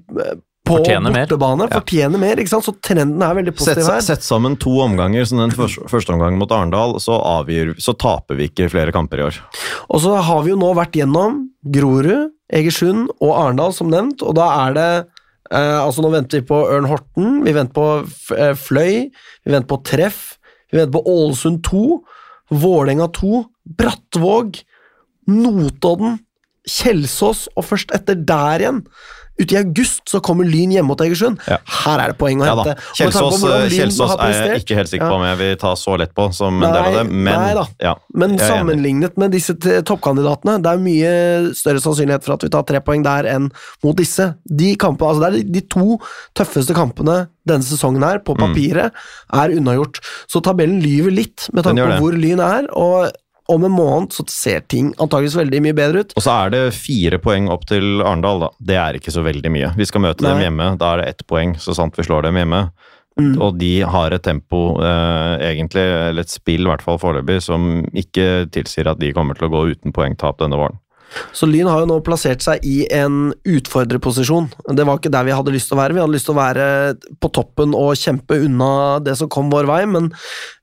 på Fortjener mer. bortebane. Ja. Fortjener mer, ikke sant? Så trenden er veldig Sett, positiv her. sett sammen to omganger, som den første, første omgangen mot Arendal, så, avgir, så taper vi ikke flere kamper i år. Og så har vi jo nå vært gjennom Grorud, Egersund og Arendal, som nevnt, og da er det eh, Altså, nå venter vi på Ørn Horten, vi venter på eh, Fløy, vi venter på Treff, vi venter på Ålesund 2, Vålerenga 2, Brattvåg, Notodden, Kjelsås, og først etter der igjen Ute i august så kommer Lyn hjemme mot Egersund. Ja. Her er det poeng å hente. Kjelsås, Kjelsås er jeg ikke helt sikker på om jeg vil ta så lett på som en del av Nei, det, men nei da. ja, Men sammenlignet med disse toppkandidatene, det er mye større sannsynlighet for at vi tar tre poeng der enn mot disse. De kampene, altså Det er de, to tøffeste kampene denne sesongen her, på Mm. papiret, er unnagjort. Så tabellen lyver litt med tanke på hvor Lyn er, og om en måned så ser ting antageligvis veldig mye bedre ut. Og så er det fire poeng opp til Arendal, da. Det er ikke så veldig mye. Vi skal møte dem hjemme, da er det ett poeng, så sant vi slår dem hjemme. Mm. Og de har et tempo, eh, egentlig, eller et spill i hvert fall foreløpig, som ikke tilsier at de kommer til å gå uten poengtap denne våren. Så Lyn har jo nå plassert seg i en utfordrerposisjon. Det var ikke der vi hadde lyst til å være. Vi hadde lyst til å være på toppen og kjempe unna det som kom vår vei, men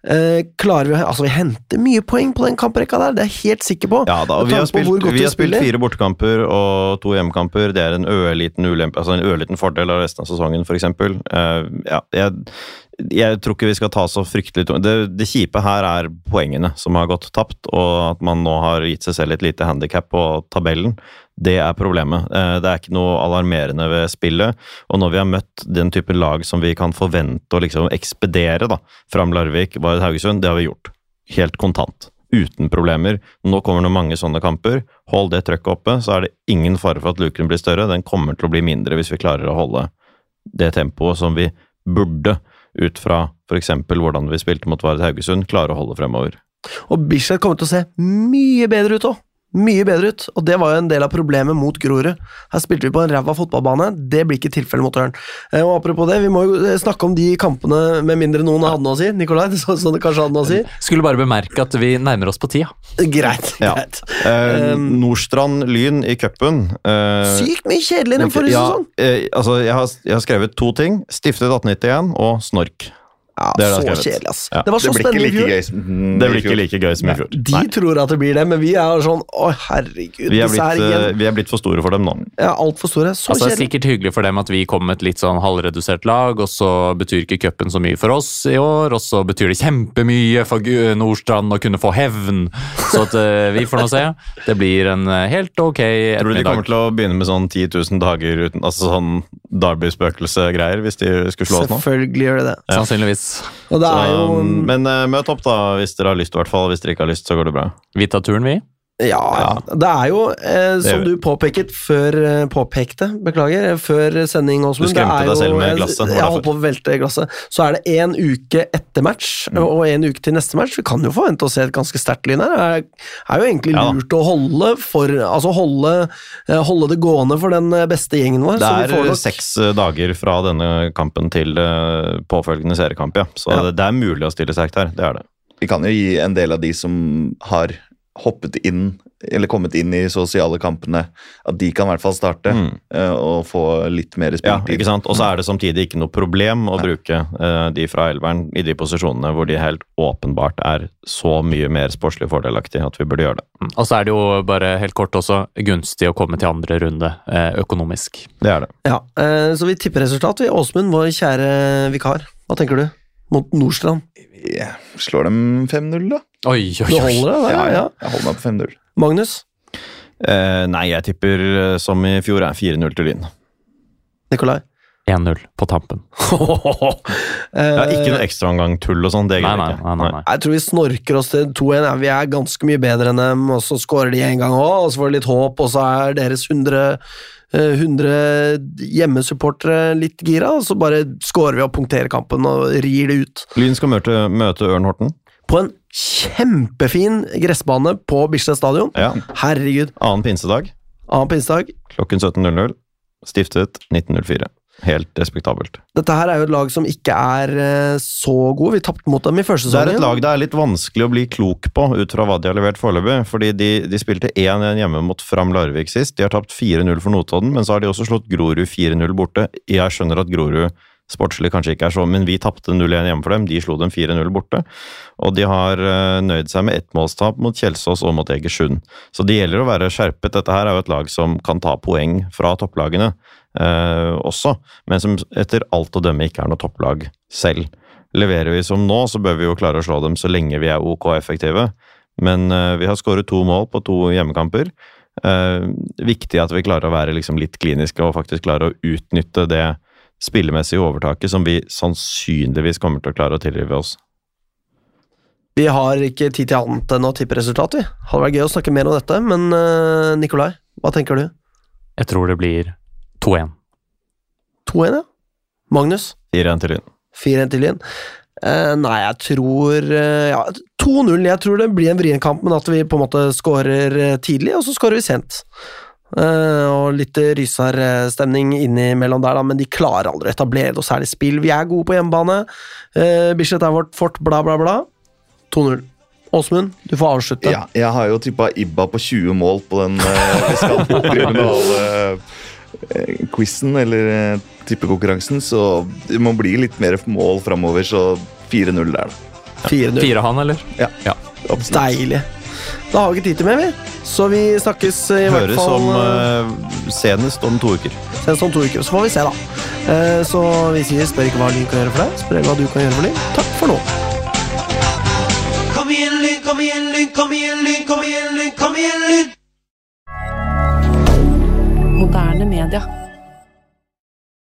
eh, klarer vi Altså, vi henter mye poeng på den kamprekka der, det er jeg helt sikker på. Ja da, og vi har spilt, vi har spilt fire bortekamper og to hjemmekamper. Det er en ørliten ulempe, altså en ørliten fordel av resten av sesongen, f.eks. Uh, ja, jeg, jeg tror ikke vi skal ta så fryktelig tungt det, det kjipe her er poengene som har gått tapt, og at man nå har gitt seg selv et lite handikap på tabellen. Det er problemet. Eh, Det er ikke noe alarmerende ved spillet. Og når vi har møtt den type lag som vi kan forvente å liksom ekspedere, da, fram Larvik, Vard Haugesund, det har vi gjort. Helt kontant. Uten problemer. Nå kommer det mange sånne kamper. Hold det trøkket oppe, så er det ingen fare for at luken blir større. Den kommer til å bli mindre hvis vi klarer å holde det tempoet som vi burde, ut fra f.eks. hvordan vi spilte mot Vard Haugesund, klare å holde fremover. Og Bislett kommer til å se mye bedre ut òg. Mye bedre ut, og det var jo en del av problemet mot Grorud. Her spilte vi på en ræva fotballbane, det blir ikke tilfellet mot Ørn. Eh, Og apropos det, vi må jo eh, snakke om de kampene med mindre noen hadde noe å si. Nikolai, (laughs) det så det kanskje hadde noe å si? Skulle bare bemerke at vi nærmer oss på tida. Greit, Ja. greit. Eh, Um, Nordstrand Lyn i cupen. eh, Sykt mye kjedeligere enn forrige ja, sesong. eh, altså, jeg har, jeg har skrevet to ting. Stiftet 1891 og Snork. Ja, det er det så kjedelig, ass. Ja. Det var så ikke spennende i fjor. gøy som Det blir ikke like gøy som i fjor. De Nei. tror at det blir det, men vi er sånn Å, herregud, Vi er, disse her blitt, eh, igjen vi er blitt for store for dem nå. er altfor store. Så Altså, det er sikkert hyggelig for dem at vi kom med et litt sånn halvredusert lag, og så betyr ikke cupen så mye for oss i år, og så betyr det kjempemye for Nordstrand å kunne få hevn. Så at eh, vi får nå se. Det blir en eh, helt ok Tror du de kommer til å begynne med sånn 10 000 dager uten Altså sånn Derby-spøkelse-greier, hvis de skulle slå oss nå? Selvfølgelig gjør de det. Sannsynligvis. Og det Så, er jo men eh, møt opp, da, hvis dere har lyst, i hvert fall. Hvis dere ikke har lyst, så går det bra. Vi tar turen, vi. Ja, ja. Det er jo, eh, som du påpeket før eh, Påpekte, beklager, før sending, Åsmund. Du skremte det er deg selv med glasset, Jeg holdt på å velte glasset. Så er det én uke etter match, Mm. og en uke til neste match. Vi kan jo forvente å se et ganske sterkt lyn her. Det er, er jo egentlig Ja lurt å holde for Altså holde, eh, holde det gående for den eh, beste gjengen vår. Det så vi får er nok- seks dager fra denne kampen til påfølgende seriekamp, ja. Så Ja. det, det er mulig å stille sterkt her. Det er det. Vi kan jo gi en del av de som har hoppet inn, eller kommet inn i sosiale kampene, at de kan i hvert fall starte Mm. eh, og få litt mer Ja, spilletid. ikke sant? Og så er det samtidig ikke noe problem å bruke uh, de fra elveren i de posisjonene hvor de helt åpenbart er så mye mer sportslig fordelaktig at vi burde gjøre det. Og så er det jo bare helt kort også gunstig å komme til andre runde eh, økonomisk. Det er det. Ja, uh, så vi tipper resultat. Vi, Åsmund, vår kjære vikar. Hva tenker du? Mot Nordstrand. Jeg slår dem 5-0, da. Oi, oi, Du oi. holder det? Ja, ja. Jeg holder meg på 5-0. Magnus? Eh, nei, jeg tipper eh, som i fjor, er 4-0 til Lyn. Nikolai? 1-0 på tampen. (laughs) Ja, ikke noe ekstraomgang-tull og sånn, det Nei, nei, jeg ikke. nei, nei, nei. Jeg tror vi snorker oss til 2-1. Ja, Vi er ganske mye bedre enn dem, og så skårer de en gang òg, og så får de litt håp, og så er deres 100, eh, 100 hjemmesupportere litt gira, og så bare skårer vi og punkterer kampen og rir det ut. Lyn skal møte, møte Ørn Horten. På en kjempefin gressbane på Bislett stadion. Ja. Herregud. Annen pinsedag Annen pinsedag. klokken 17.00. Stiftet 1904. Helt respektabelt. Dette her er jo et lag som ikke er eh, så god. Vi tapte mot dem i første Det er et lag det er litt vanskelig å bli klok på ut fra hva de har levert foreløpig. Fordi de, de spilte 1-1 hjemme mot Fram Larvik sist. De har tapt 4-0 for Notodden, men så har de også slått Grorud 4-0 borte. Jeg skjønner at Grorud sportslig kanskje ikke er så, men vi tapte 0-1 hjemme for dem. De slo dem 4-0 borte. Og de har eh, nøyd seg med ettmålstap mot Kjelsås og mot Egersund. Så det gjelder å være skjerpet. Dette her er jo et lag som kan ta poeng fra topplagene eh, også, men som etter alt å dømme ikke er noe topplag selv. Leverer vi som nå, så bør vi jo klare å slå dem så lenge vi er ok effektive. Men eh, vi har skåret to mål på to hjemmekamper. Eh, viktig at vi klarer å være liksom litt kliniske og faktisk klare å utnytte det spillemessige overtaket som vi sannsynligvis kommer til å klare å tilrive oss. Vi har ikke tid til annet enn å tippe resultat, vi. Hadde vært gøy å snakke mer om dette, men eh, Nikolai, hva tenker du? Jeg tror det blir 2-1. 2-1, ja? Magnus? 4-1 til Lyn. 4-1 til Lyn. Uh, nei, jeg tror uh, ja, 2-0. Jeg tror det blir en vrien kamp, men at vi på en måte scorer eh, tidlig, og så scorer vi sent. Eh, og litt Rysar-stemning innimellom der, da, men de klarer aldri å etablere noe særlig spill. Vi er gode på hjemmebane. Uh, Bislett er vårt fort, bla, bla, bla. 2-0. Åsmund, du får avslutte. Ja, jeg har jo tippa Ibba på 20 mål på den (laughs) quizen eller tippekonkurransen, så det må bli litt mer mål framover, så 4-0 der, da. 4-0. Fire han, eller? Ja, Deilig. Da har vi ikke tid til mer, vi. Så vi snakkes i hvert Høres fall om eh, eh, senest om to uker. senest om to uker. Så får vi se, da. Eh, Så vi sier spør ikke hva Lyn kan gjøre for deg, spør hva du kan gjøre for Lyn. Takk for nå. Kom igjen, Lyn, kom igjen, Lyn, kom igjen, Lyn, kom igjen, Lyn, kom igjen, Lyn! Moderne media.